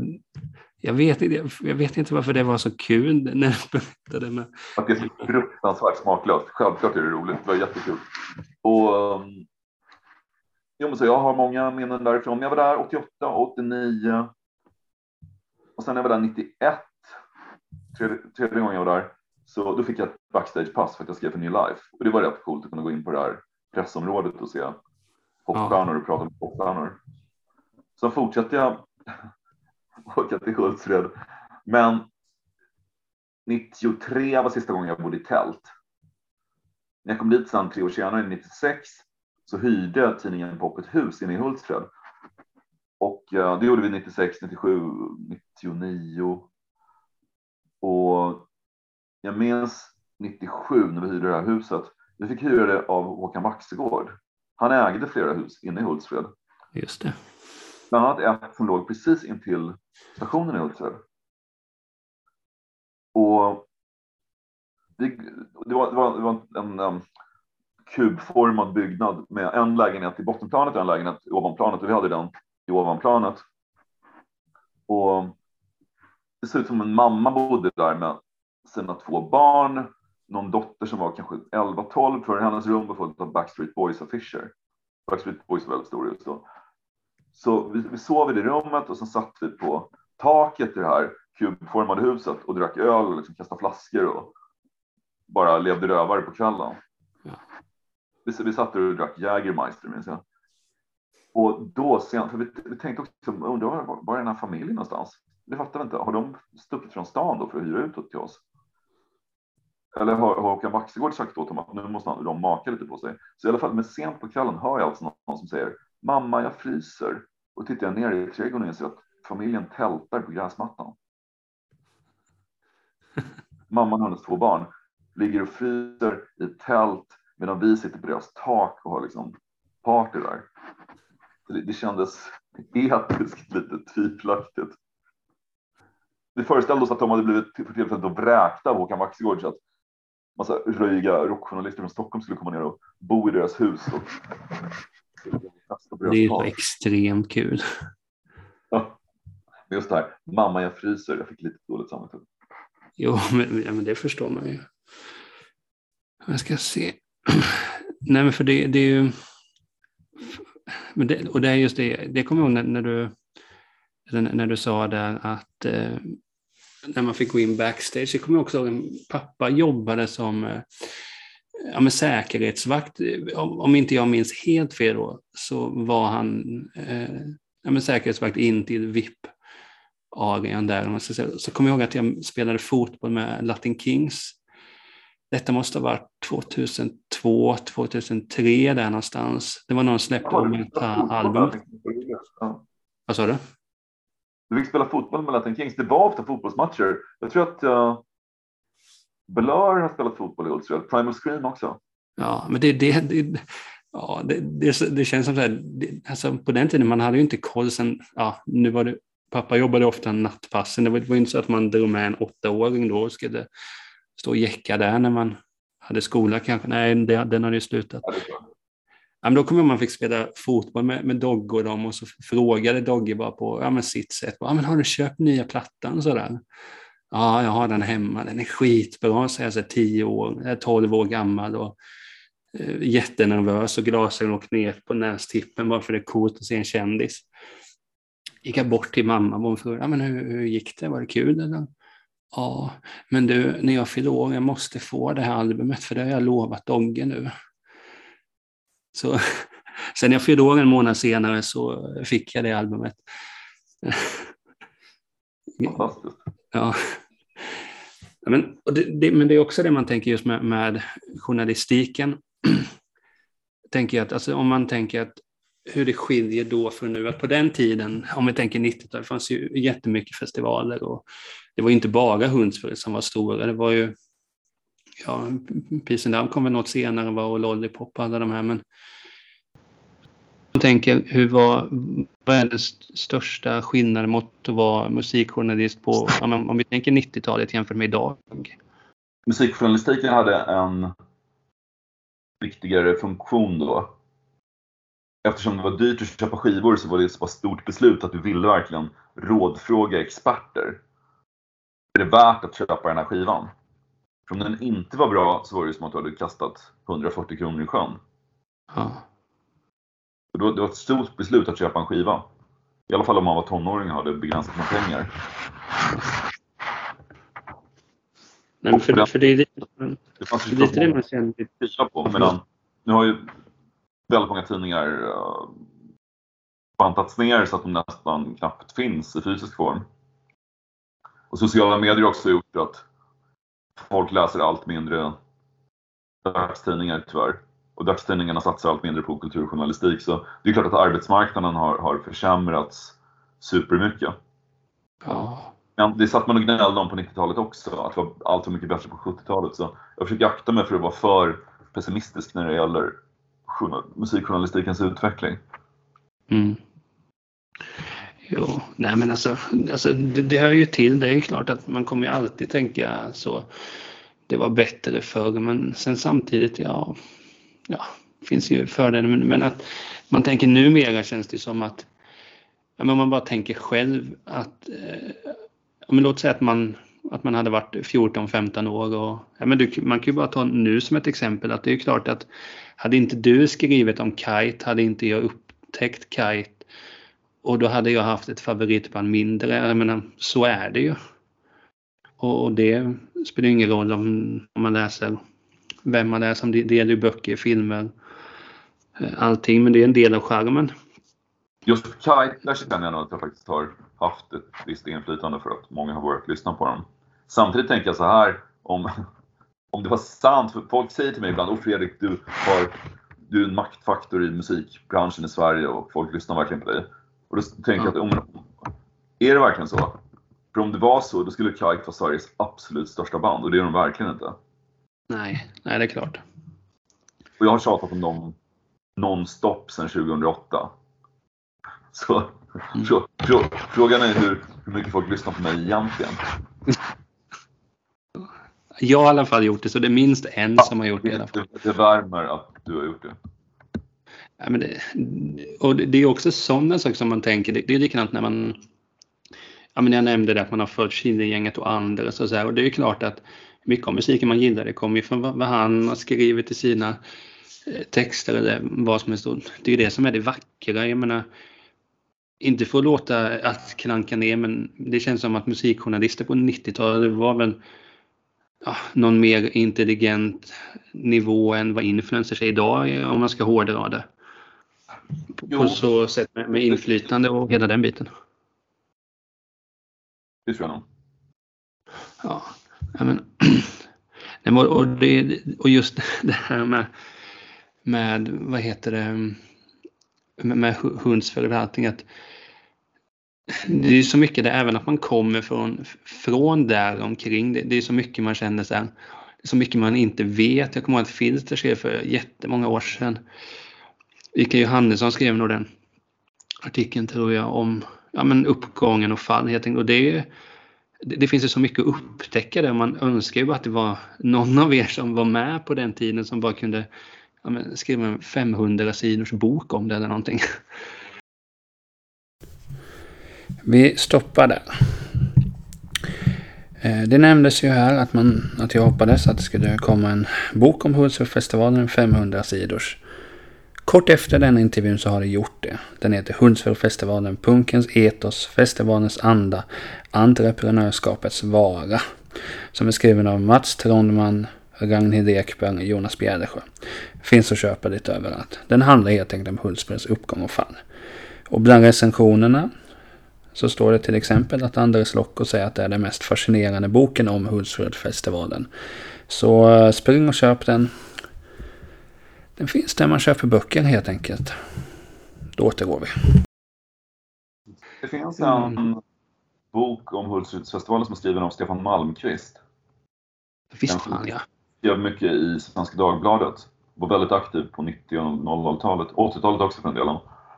jag, vet, inte- jag vet inte varför det var så kul när jag berättade. Men, Att det är så fruktansvärt smaklöst. Självklart är det roligt. Det var jättekul. Och, um, jo, men så jag har många minnen därifrån. Jag var där 88, 89. Och sen när jag var där 91. Tredje, tredje gången jag var där. Så då fick jag ett backstagepass för att jag skrev för New Life. Och det var rätt coolt att kunna gå in på det här pressområdet och se popstjärnor och prata med popstjärnor. Sen fortsatte jag åka till Hultsfred. Men 93 var sista gången jag bodde i tält. När jag kom dit sen tre år senare, 96, så hyrde tidningen Pop ett hus inne i Hultsfred. Och eh, det gjorde vi 96, 97, 99. Och jag minns 97 när vi hyrde det här huset. Vi fick hyra det av Håkan Waxegård. Han ägde flera hus inne i Hultsfred. just det. Bland annat ett som låg precis intill stationen i Hultsfred. Och det, det, var, det, var, det var en, um, kubformad byggnad med en lägenhet i bottenplanet och en lägenhet i ovanplanet och vi hade den i ovanplanet. Och det såg ut som en mamma bodde där med sina två barn. någon dotter som var kanske 11-12 tror jag, hennes rum var fullt av Backstreet Boys-affischer. Backstreet Boys var väldigt stora just då. Så vi, vi sov i det rummet och sen satt vi på taket i det här kubformade huset och drack öl och liksom kastade flaskor och bara levde rövare på kvällen. Ja. Vi, vi satt där och drack Jägermeister minns jag. Och då sen, för vi, vi tänkte också, undrar var, var är den här familjen någonstans? Det fattar vi inte. Har de stuckit från stan då för att hyra ut det till oss? Eller har, har Håkan Waxegård sagt åt dem att nu måste han, de maka lite på sig? Så i alla fall, men sent på kvällen hör jag alltså någon som säger mamma, jag fryser. Och tittar jag ner i trädgården och ser att familjen tältar på gräsmattan. Mamman och hennes två barn ligger och fryser i tält medan vi sitter på deras tak och har liksom party där. Det, kändes etiskt lite tvivelaktigt. Vi föreställde oss att de hade blivit för tillfället vräkta av Håkan Waxegård så att massa röjiga rockjournalister från Stockholm skulle komma ner och bo i deras hus. Och... Det är extremt kul. Ja, just det här, mamma jag fryser, jag fick lite dåligt samvete. Jo, men, ja, men det förstår man ju. Jag ska se. Nej, men för det, det är ju... Men det, och det är just det, det kommer jag ihåg när, när du, när du sa där att eh, när man fick gå in backstage, jag kommer också ihåg att pappa jobbade som eh, ja, men säkerhetsvakt. Om, om inte jag minns helt fel då, så var han eh, ja, men säkerhetsvakt in till VIP-arean där. Så kommer jag ihåg att jag spelade fotboll med Latin Kings. Detta måste ha varit 2002, 2003 där någonstans. Det var någon som släppte om ett album. Vad sa du? Du fick spela fotboll med Latin Kings. Det var ofta fotbollsmatcher. Jag tror att uh, Blur har spelat fotboll i Hultsfred. Primal Scream också. Ja, men det, det, det, ja, det, det, det känns som så här, det, alltså på den tiden man hade ju inte koll sen, ja, nu var det, pappa jobbade ofta nattpassen, det var, det var inte så att man drog med en åttaåring då och skulle stå och jäcka där när man hade skola kanske, nej det, den hade ju slutat. Ja, men då kommer man fick spela fotboll med, med Dogge och dem och så frågade Dogge bara på ja, men sitt sätt, ja, men har du köpt nya plattan sådär? Ja, jag har den hemma. Den är skitbra, säger jag, tio år, jag är tolv år gammal och eh, jättenervös och glasögon och knep på nästippen bara för det är coolt att se en kändis. Gick jag bort till mamma och hon frågade, ja, men hur, hur gick det? Var det kul eller? Ja, men du, när jag fyller år, jag måste få det här albumet för det har jag lovat Dogge nu. Så sen jag fyllde år en månad senare så fick jag det albumet. Fantastiskt. Ja. Men det, det, men det är också det man tänker just med, med journalistiken. tänker jag att, alltså, om man tänker att hur det skiljer då från nu, att på den tiden, om vi tänker 90-talet, det fanns ju jättemycket festivaler och det var inte bara Hundsfred som var stora, det var ju, ja, Peace and Love kom väl något senare, och Lollipop och alla de här, men jag tänker, hur var, vad är den största skillnaden mot att vara musikjournalist på, om vi tänker 90-talet jämfört med idag? Musikjournalistiken hade en viktigare funktion då. Eftersom det var dyrt att köpa skivor så var det ett så pass stort beslut att du ville verkligen rådfråga experter. Är det värt att köpa den här skivan? För om den inte var bra så var det som att du hade kastat 140 kronor i sjön. Ja. Det var, det var ett stort beslut att köpa en skiva. I alla fall om man var tonåring och hade begränsat med pengar. Nej, för, det, för det är lite det, fanns ju lite det man känner. På, medan, nu har ju väldigt många tidningar uh, bantats ner så att de nästan knappt finns i fysisk form. Och sociala medier har också gjort att folk läser allt mindre dagstidningar tyvärr och dagstidningarna satsar allt mindre på kulturjournalistik. Så det är klart att arbetsmarknaden har, har försämrats supermycket. Ja. Men det satt man och gnällde om på 90-talet också, att det var allt var mycket bättre på 70-talet. Så jag försöker akta mig för att vara för pessimistisk när det gäller musikjournalistikens utveckling. Mm. Jo, nej men alltså, alltså det, det hör ju till. Det är klart att man kommer ju alltid tänka så. Det var bättre förr, men sen samtidigt, ja, ja, finns ju fördelar, men, men att man tänker numera känns det som att ja, men man bara tänker själv att, eh, ja, men låt säga att man, att man hade varit 14-15 år. Och, ja, men du, man kan ju bara ta nu som ett exempel att det är klart att hade inte du skrivit om Kite hade inte jag upptäckt Kite och då hade jag haft ett favoritband mindre. Jag menar, så är det ju. Och, och det spelar ingen roll om, om man läser vem man läser som det gäller ju böcker, filmer, eh, allting. Men det är en del av charmen. Just Kite, där känner jag nog att jag faktiskt har haft ett visst inflytande för att många har börjat lyssna på dem. Samtidigt tänker jag så här, om, om det var sant, för folk säger till mig ibland, och Fredrik, du, har, du är en maktfaktor i musikbranschen i Sverige och folk lyssnar verkligen på dig. Och då tänker jag att, om, är det verkligen så? För om det var så, då skulle Kite vara Sveriges absolut största band och det är de verkligen inte. Nej, nej det är klart. Och jag har tjatat om dem nonstop sedan 2008. Så mm. frå, frå, frågan är hur, hur mycket folk lyssnar på mig egentligen. Jag har i alla fall gjort det, så det är minst en ja, som har gjort det. Det, det värmer att du har gjort det. Ja, men det, och det är också sådana saker som man tänker. Det, det är likadant när man... Ja, men jag nämnde det att man har följt Killegänget och Anders och så här. Och det är klart att mycket av musiken man gillar det kommer ju från vad han har skrivit i sina eh, texter eller vad som helst. Det är det som är det vackra. Jag menar, inte för att låta att klanka ner, men det känns som att musikjournalister på 90-talet var väl ja, någon mer intelligent nivå än vad influencers är idag om man ska hårdra det. På, så sätt med, med, inflytande och hela den biten. Det tror jag nog. Ja, men, och, det, och just det här med, med vad heter det, med, med hundsföljd och allting. Att det är så mycket det, även att man kommer från, från där omkring. Det, det är så mycket man känner sen. Så mycket man inte vet. Jag kommer ihåg att Filter skrev för jättemånga år sedan. Ika Johannesson skrev nog den artikeln tror jag om ja, men uppgången och fall helt enkelt. Och det, det, finns ju så mycket att upptäcka där. Man önskar ju bara att det var någon av er som var med på den tiden som bara kunde ja, men, skriva en 500 sidors bok om det eller någonting. Vi stoppar där. Eh, det nämndes ju här att, man, att jag hoppades att det skulle komma en bok om Hultsfredsfestivalen, 500 sidors. Kort efter den intervjun så har det gjort det. Den heter Hultsfredsfestivalen, punkens etos, festivalens anda, entreprenörskapets vara. Som är skriven av Mats Trondman, Ragnhild Ekberg och Jonas Bjärdesjö. Finns att köpa lite överallt. Den handlar helt enkelt om Hultsfreds uppgång och fall. Och bland recensionerna så står det till exempel att Andres Lokko säger att det är den mest fascinerande boken om Hultsfredsfestivalen. Så eh, spring och köp den. Den finns där man köper böcker helt enkelt. Då återgår vi. Det finns en mm. bok om Hultsfredsfestivalen som är skriven av Stefan Malmqvist. Visst fan ja. Skrev mycket i Svenska Dagbladet. Var väldigt aktiv på 90 och 00-talet. 80-talet också för en del.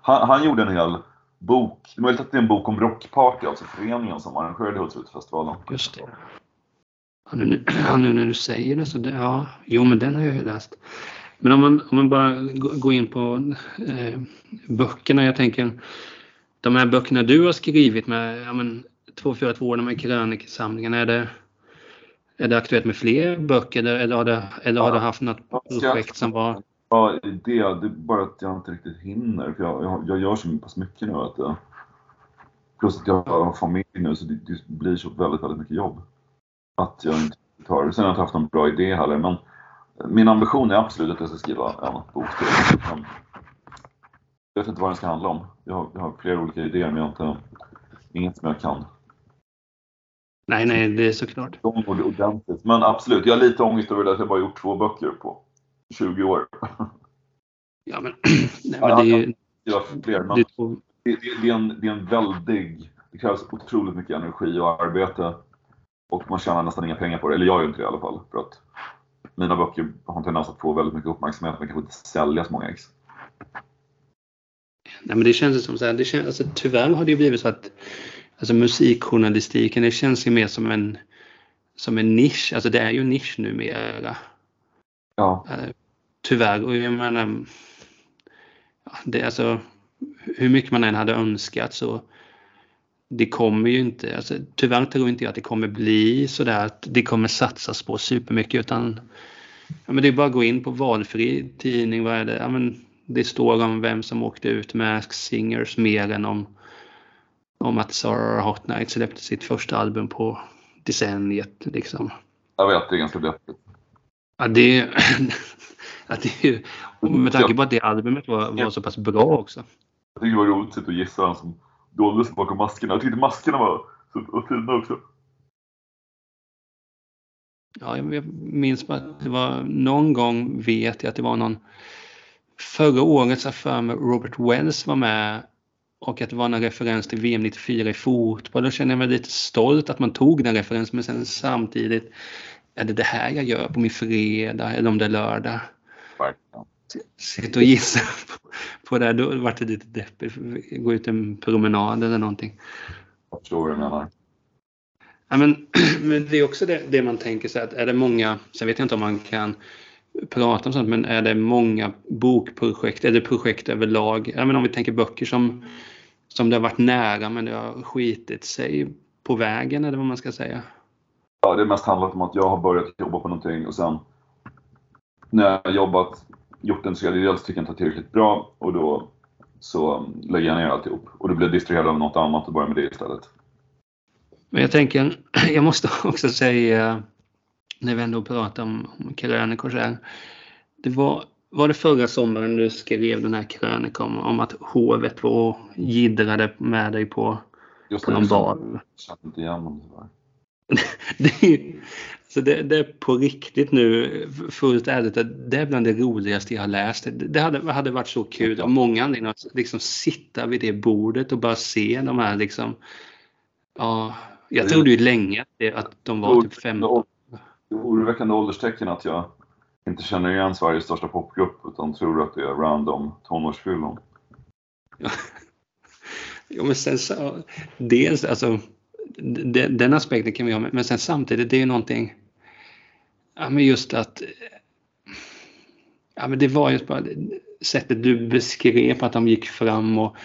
Han, han gjorde en hel bok. Det är möjligt att det är en bok om Rockparty, alltså föreningen som arrangerade Hultsfredsfestivalen. Just det. Ja, nu, nu när du säger det så, det, ja, jo men den har jag ju läst. Men om man, om man bara går in på eh, böckerna, jag tänker de här böckerna du har skrivit med ja, men, 242, de här krönikesamlingarna, är det, är det aktuellt med fler böcker eller, eller, har, det, eller har du haft något projekt som var... Ja, det, det är bara att jag inte riktigt hinner. För jag, jag, jag gör så pass mycket nu att jag, Plus att jag har familj nu så det, det, blir så väldigt, väldigt mycket jobb. Att jag inte tar Sen har jag inte haft någon bra idé heller men min ambition är absolut att jag ska skriva en bok till. Jag vet inte vad den ska handla om. Jag har, jag har flera olika idéer men jag har inte, inget som jag kan. Nej, nej, det är såklart. Ordentligt. Men absolut, jag har lite ångest över att jag bara gjort två böcker på 20 år. Ja, men, nej, men det är ju... Fler, men det, det, det, är en, det är en väldig... Det krävs otroligt mycket energi och arbete. Och man tjänar nästan inga pengar på det. Eller jag gör inte det i alla fall. För att mina böcker har en tendens att få väldigt mycket uppmärksamhet men kanske inte sälja så många ex. Nej, men det känns som så här, det känns, alltså, tyvärr har det ju blivit så att alltså, musikjournalistiken det känns ju mer som en, som en nisch. Alltså det är ju en nisch numera. Ja. Uh, tyvärr. Och jag menar, det, alltså, hur mycket man än hade önskat så det kommer ju inte, alltså, tyvärr tror inte jag att det kommer bli sådär att det kommer satsas på supermycket utan ja, men det är bara att gå in på valfri tidning, vad är det? Ja, men det står om vem som åkte ut med Ask Singers mer än om, om att Sarah Hot Night släppte sitt första album på decenniet. Liksom. Jag vet, det är ganska deppigt. Ja, det, ja, det är ju, med tanke på att det albumet var, var så pass bra också. Jag tycker det var roligt att gissa vem som dolde sig bakom maskerna. Jag tyckte maskerna var så fina också. Ja, jag minns att det var någon gång vet jag att det var någon förra året så för mig Robert Wells var med och att det var en referens till VM 94 i fotboll. Då kände jag mig lite stolt att man tog den referensen men sen samtidigt är det det här jag gör på min fredag eller om det är lördag? Verkligen. Sitta och gissa på, på det här, då vart det lite deppigt. Gå ut en promenad eller någonting. Jag vad du menar. Ja, men, men det är också det, det man tänker sig att är det många, sen vet jag inte om man kan prata om sånt, men är det många bokprojekt eller projekt överlag? Ja, men om vi tänker böcker som, som det har varit nära men det har skitit sig på vägen eller vad man ska säga. Ja, det har mest handlat om att jag har börjat jobba på någonting och sen när jag har jobbat, gjort en tredjedel så tycker jag inte tillräckligt bra och då så lägger jag ner alltihop. Och då blir jag distraherad av något annat och börjar med det istället. Men jag tänker, jag måste också säga, när vi ändå pratar om, om krönikor så här. Det var, var det förra sommaren du skrev den här krönikan om, om att hovet var och jiddrade med dig på, Just på någon bar? Jag känner inte igen tyvärr. det, är, så det, det är på riktigt nu, fullt ärligt, att det är bland det roligaste jag har läst. Det, hade, hade varit så kul av många anledningar att liksom sitta vid det bordet och bara se de här liksom. Ja, jag trodde ju länge att, de var typ 15. Det är oroväckande ålderstecken att jag inte känner igen Sveriges största popgrupp utan tror att det är random tonårsfyllon. Ja, men sen så, dels alltså, den, den aspekten kan vi ha, men sen samtidigt, det är ju någonting, ja men just att, ja men det var just bara sättet du beskrev att de gick fram och,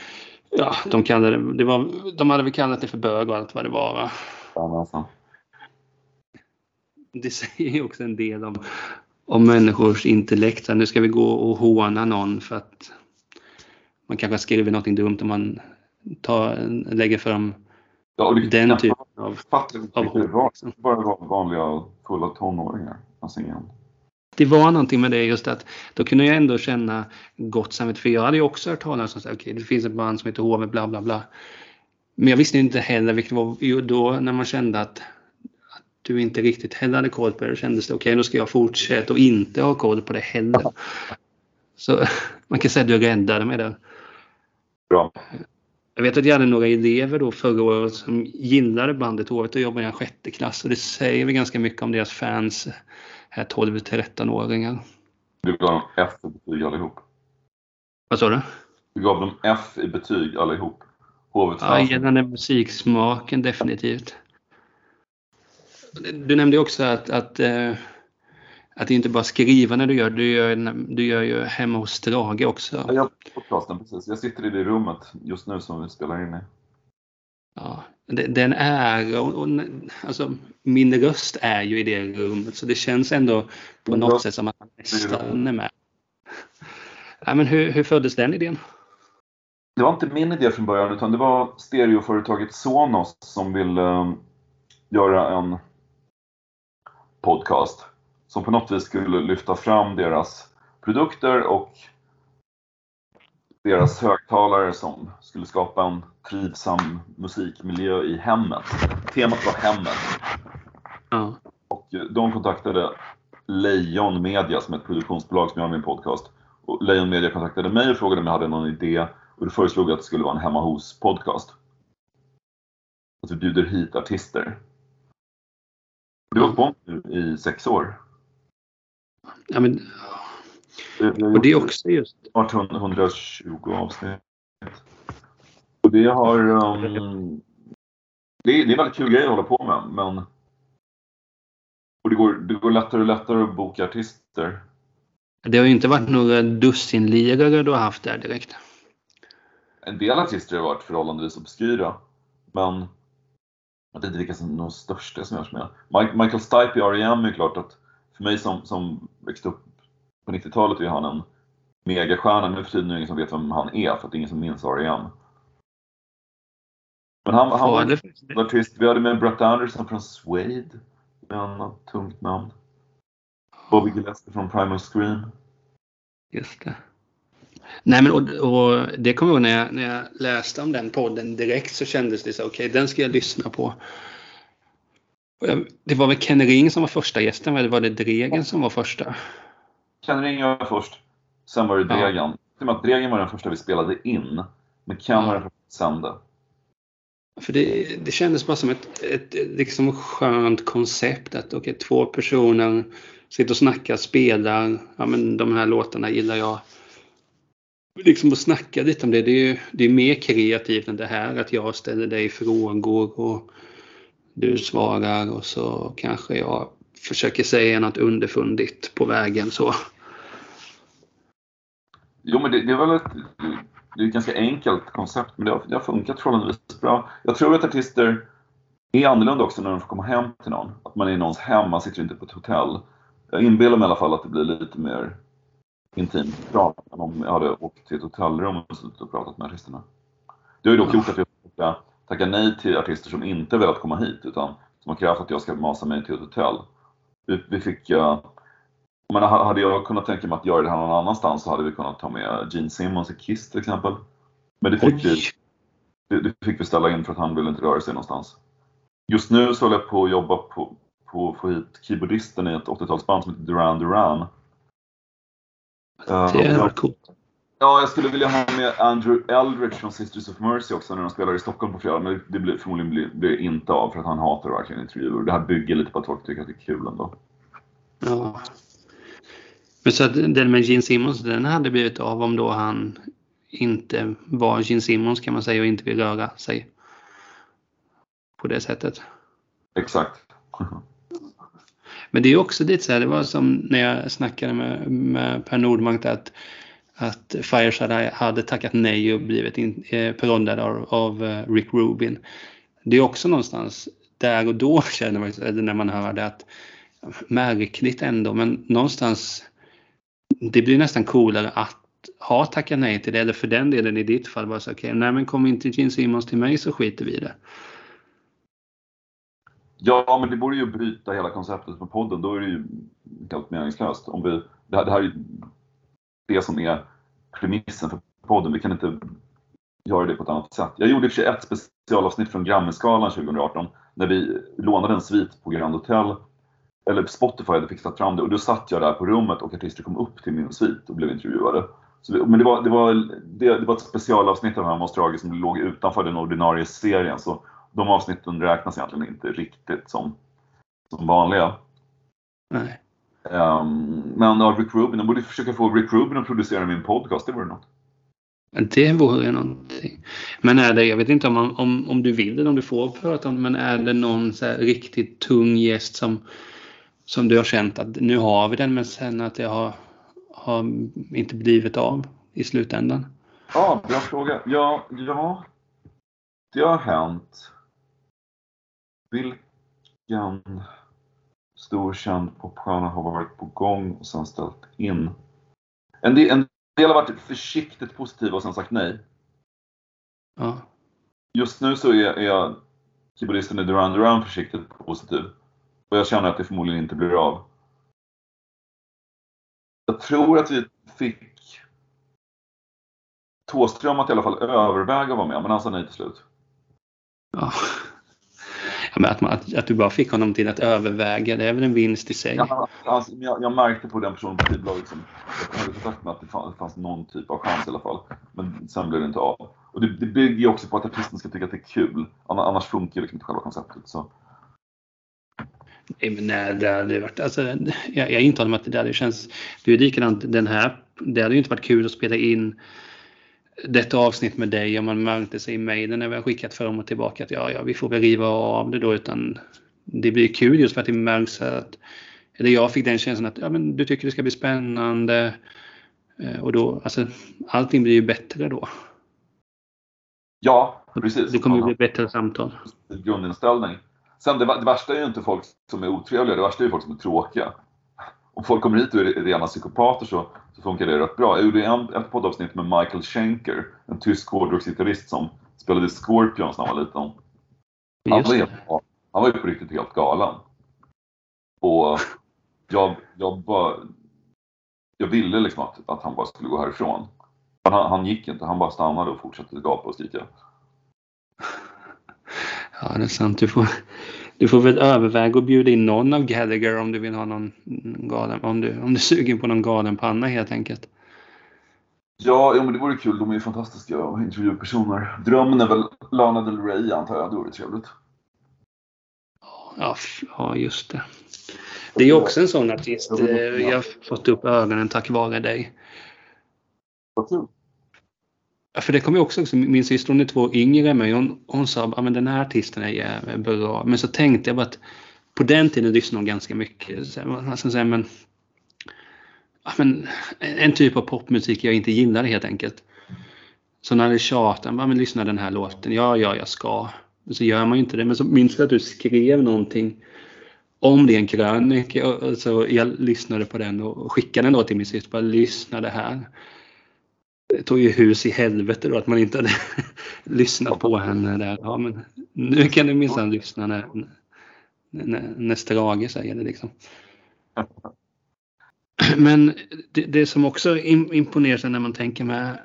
ja, de kallade det, det var, de hade väl kallat det för bög och allt vad det var va? Ja, nästan. Det säger ju också en del om, om människors intellekt. Så nu ska vi gå och håna någon för att man kanske skriver någonting dumt om man tar, lägger fram Ja, och det, den typen av... av riktigt. Det hot, var bara vanliga fulla tonåringar. Alltså ingen. Det var någonting med det just att då kunde jag ändå känna gott samvete för jag hade ju också hört talas om att okay, det finns ett band som heter HV bla bla bla. Men jag visste inte heller vilket var. Då när man kände att, att du inte riktigt heller hade koll på det, då kändes det okej, okay, då ska jag fortsätta och inte ha koll på det heller. Så man kan säga att du räddade mig där. Bra. Jag vet att jag hade några elever då förra året som gillade bandet Hovet och jobbade i en sjätte klass och det säger väl ganska mycket om deras fans här 12-13-åringar. Du gav dem F i betyg allihop. Vad sa du? Du gav dem F i betyg allihop. Hovets Ja, gällande musiksmaken definitivt. Du nämnde också att, att, eh, att det inte bara skriva när du gör, du gör, du gör ju hemma hos Strage också. Ja, Jag podcasten, precis. Jag sitter i det rummet just nu som vi spelar in i. Ja, den är, och, och, alltså, min röst är ju i det rummet så det känns ändå på något röst sätt som att man nästan är med. Ja, men hur, hur föddes den idén? Det var inte min idé från början utan det var stereoföretaget Sonos som ville eh, göra en podcast som på något vis skulle lyfta fram deras produkter och deras högtalare som skulle skapa en trivsam musikmiljö i hemmet. Temat var hemmet Ja. och de kontaktade Lejon Media som är ett produktionsbolag som jag har min podcast. Och Lejon Media kontaktade mig och frågade om jag hade någon idé och då föreslog att det skulle vara en hemma hos podcast. Att vi bjuder hit artister. Det har hållit på nu i sex år. Ja, men, och det är också just snart 120 avsnitt. Och det har... Um, det, är, det är väldigt kul grej att hålla på med men och det går, det går lättare och lättare att boka artister. Det har ju inte varit några dussinlirare du har haft där direkt. En del artister har varit förhållandevis obskyra. Men jag vet inte vilka som är de största som görs med. Michael Stipe i R.E.M. är klart att för mig som, som växte upp på 90-talet är han en megastjärna. Nu för tiden är det ingen som vet vem han är för att det är ingen som minns R.E.M. Men han, han var en artist. Vi hade med Brett Anderson från Suede. Ett annat tungt namn. Bobby Gillespie från Primal Scream. Just det. Nej men och, och det kommer jag ihåg när jag, när jag läste om den podden direkt så kändes det så okej den ska jag lyssna på. Det var väl Ken Ring som var första gästen eller var det Dregen som var första? Ken Ring var först. Sen var det Ja. Dregen. Ja. att Dregen var den första vi spelade in. Men Ken var den första vi sände. För det, det kändes bara som ett, ett liksom skönt koncept att okej, två personer sitter och snackar, spelar, ja men de här låtarna gillar jag. Liksom att snacka lite om det, det är ju det är mer kreativt än det här att jag ställer dig frågor och du svarar och så kanske jag försöker säga något underfundigt på vägen så. Jo, men det, det är väl ett, det är ett ganska enkelt koncept, men det har, det har funkat förhållandevis bra. Jag tror att artister är annorlunda också när de får komma hem till någon. Att man är i någons hem, man sitter inte på ett hotell. Jag inbillar mig i alla fall att det blir lite mer intimt prat än om jag hade åkt till ett hotellrum och suttit och pratat med artisterna. Det har ju dock gjort att jag tacka nej till artister som inte velat komma hit utan som har krävt att jag ska masa mig till ett hotell. Vi, vi fick uh, men hade jag kunnat tänka mig att göra det här någon annanstans så hade vi kunnat ta med Gene Simmons i Kiss till exempel. Men det fick, vi, det, det fick vi ställa in för att han ville inte röra sig någonstans. Just nu så håller jag på att jobba på, på att få hit keyboardisten i ett 80-talsband som heter Duran Duran. Uh, Det varit coolt. Ja, jag skulle vilja ha med Andrew Eldridge från Sisters of Mercy också när de spelar i Stockholm på fredag. Men det blir förmodligen blir, blir inte av för att han hatar verkligen intervjuer. Det här bygger lite på att folk tycker att det är kul ändå. Ja. Men så att den med Gene Simmons, den hade blivit av om då han inte var Gene Simmons kan man säga och inte vill röra sig på det sättet. Exakt. Men det är också lite så här, det var som när jag snackade med, med Per Nordmark att, att Fireside hade tackat nej och blivit in, eh, perondad av, av eh, Rick Rubin. Det är också någonstans där och då känner man, eller när man hör det att märkligt ändå, men någonstans det blir nästan coolare att ha tackat nej till det, eller för den delen i ditt fall bara så okej, okay, nej men kom inte Gene Simmons till mig så skiter vi i det. Ja, men det borde ju bryta hela konceptet med podden. Då är det ju helt meningslöst. Om vi, det, här, det här är ju det som är premissen för podden. Vi kan inte göra det på ett annat sätt. Jag gjorde i och för sig ett specialavsnitt från Grammisgalan 2018 när vi lånade en svit på Grand Hotel. Eller Spotify hade fixat fram det och då satt jag där på rummet och artister kom upp till min svit och blev intervjuade. Så det, men det var, det, var, det, det var ett specialavsnitt av Hermans Drage som låg utanför den ordinarie serien. Så de avsnitten räknas egentligen inte riktigt som, som vanliga. Nej. Um, men ja, Rick Rubin, jag borde försöka få Rick Rubin att producera min podcast, det vore något. Det vore någonting. Men är det, jag vet inte om, om, om du vill eller om du får prata om men är det någon så riktigt tung gäst som, som du har känt att nu har vi den men sen att det har, har inte blivit av i slutändan? Ja, bra fråga. Ja, ja, det har hänt. Vilken stor känd popstjärna har varit på gång och sen ställt in? En del, en del har varit försiktigt positiva och sen sagt nej. Ja. Just nu så är, är jag keyboardisten i Duran Duran försiktigt positiv. Och jag känner att det förmodligen inte blir av. Jag tror att vi fick Tåström att i alla fall överväga att vara med, men han sa nej till slut. Ja. Att, man, att, att, du bara fick honom till att överväga, det är väl en vinst i sig? Ja, alltså, jag, jag, märkte på den personen på skivbolaget som jag hade kontakt med att det fanns, det fanns, någon typ av chans i alla fall. Men sen blev det inte av. Och det, det bygger ju också på att artisten ska tycka att det är kul. Annars funkar liksom inte själva konceptet. Så. Nej, men nej, det hade varit, alltså, jag, jag intalar mig att det, där, det känns, det är likadant den här, det hade ju inte varit kul att spela in detta avsnitt med dig om man märkte sig i mejlen när vi har skickat fram och tillbaka att ja, ja, vi får väl riva av det då utan det blir kul just för att det märks att eller jag fick den känslan att ja, men du tycker det ska bli spännande och då, alltså allting blir ju bättre då. Ja, Precis. Det kommer ju Man bli bättre samtal. grundinställning. Sen det, det värsta är ju inte folk som är otrevliga, det värsta är ju folk som är tråkiga. Om folk kommer hit och är rena psykopater så, så funkar det rätt bra. Jag gjorde en, ett poddavsnitt med Michael Schenker, en tysk hårdrocksgitarrist som spelade Scorpions när han var liten. Han var, helt, han var ju på riktigt helt galen. Och jag, jag, bara, jag ville liksom att, att han bara skulle gå härifrån. Men han, han gick inte, han bara stannade och fortsatte gapa och skrika. Ja, det är sant. Du får, du får väl överväga att bjuda in någon av Gallagher om du vill ha någon galen, om du, om du är sugen på någon galen panna helt enkelt. Ja, ja men det vore kul. De är ju fantastiska intervjupersoner. Drömmen är väl Lana Del Rey antar jag. Det vore trevligt. Ja, ja just det. Det är ju också en sån artist. eh, Jag har fått upp ögonen tack vare dig. Vad kul. För det kommer jag också, också min syster hon är två år yngre än mig. Hon, hon sa att den här artisten är jävligt bra. Men så tänkte jag bara att på den tiden lyssnade hon ganska mycket. Så, så, men, men, en typ av popmusik jag inte gillade helt enkelt. Så när det tjatar, men lyssna den här låten. Ja, ja, jag ska. Så gör man ju inte det. Men så minns jag att du skrev någonting om det en krönika. Så jag lyssnade på den och skickade den då till min syster. Bara lyssna det här tog ju hus i helvete då att man inte hade lyssnat på henne där. Ja, men nu kan du minsann lyssna när, när, när Strage säger det liksom. Men det, det som också imponerar sig när man tänker med,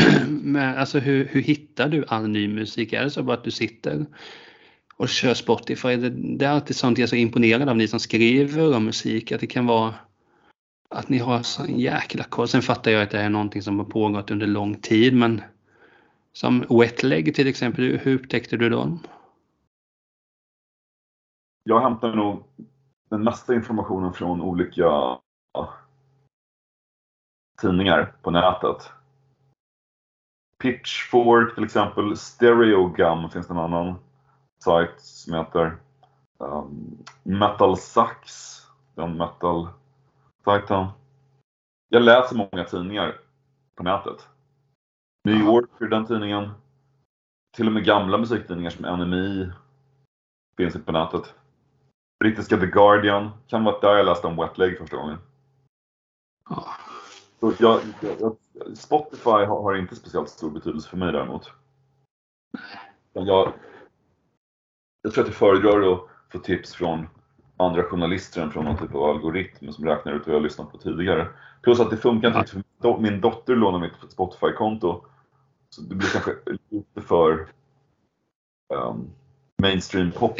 med alltså hur, hur hittar du all ny musik? Är det så bara att du sitter och kör Spotify? Det, det är alltid sånt jag är så imponerad av ni som skriver om musik, att det kan vara att ni har sån jäkla koll. Sen fattar jag att det är någonting som har pågått under lång tid, men som Wetleg till exempel, hur- upptäckte du dem? Jag hämtar nog den mesta informationen från olika tidningar på nätet. Pitchfork till exempel, Stereogum finns det en annan sajt som heter. Um, Metal Sax, den metal-sajten. Jag läser många tidningar på nätet. New Yorker, den tidningen. Till och med gamla musiktidningar som NME finns på nätet. Brittiska The Guardian. Kan vara där jag läste om Wet Leg första gången. Så jag, jag, Spotify har, har inte speciellt stor betydelse för mig däremot. Jag, jag tror att jag föredrar att få tips från andra journalister än från någon typ av algoritm som räknar ut vad jag har lyssnat på tidigare. Plus att det funkar inte riktigt för min dotter lånar mitt Spotify-konto. Så det blir kanske lite för um, mainstream pop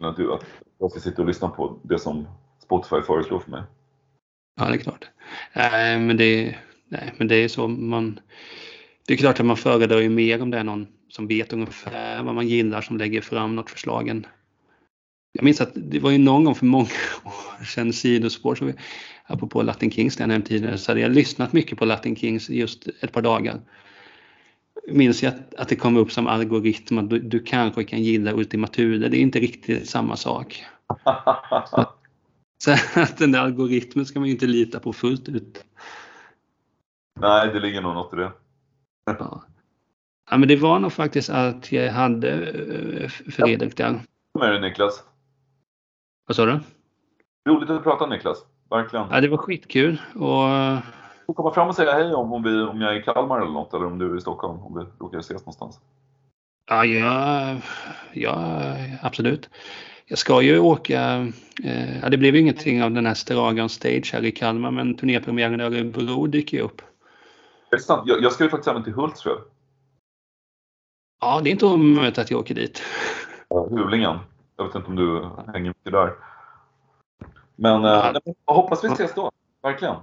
att, du, att jag ska sitta och lyssna på det som Spotify föreslår för mig. Ja, det är klart. Nej, men det, nej, men det är så man... Det är klart att man föredrar ju mer om det är någon som vet ungefär vad man gillar som lägger fram något förslag. än- Jag minns att det var ju någon gång för många år sedan, sidospår, så vi, apropå Latin Kings, det jag tidigare, så hade jag lyssnat mycket på Latin Kings just ett par dagar. Minns jag att, att det kom upp som algoritm att du, du kanske kan gilla Ultima Thule. Det är inte riktigt samma sak. Så att den där algoritmen ska man ju inte lita på fullt ut. Nej, det ligger nog något i det. Ja. ja, men det var nog faktiskt att jag hade eh, Fredrik där. Kom med dig Niklas. Vad sa du? Roligt att prata Niklas. Verkligen. Ja, det var skitkul. Och Du får komma fram och säga hej om, om, vi, om jag är i Kalmar eller något, eller om du är i Stockholm, om vi råkar ses någonstans. ja, ja, ja, absolut. Jag ska ju åka. Eh, ja, det blev ju ingenting av den här Stragan Stage här i Kalmar, men turnépremiären i Örebro dyker ju upp. Är det sant? Jag, jag ska ju faktiskt även till Hultsfred. Ja, det är inte omöjligt att jag åker dit. Hulingen. Jag vet inte om du hänger mycket där. Men eh, jag hoppas vi ses då. Verkligen.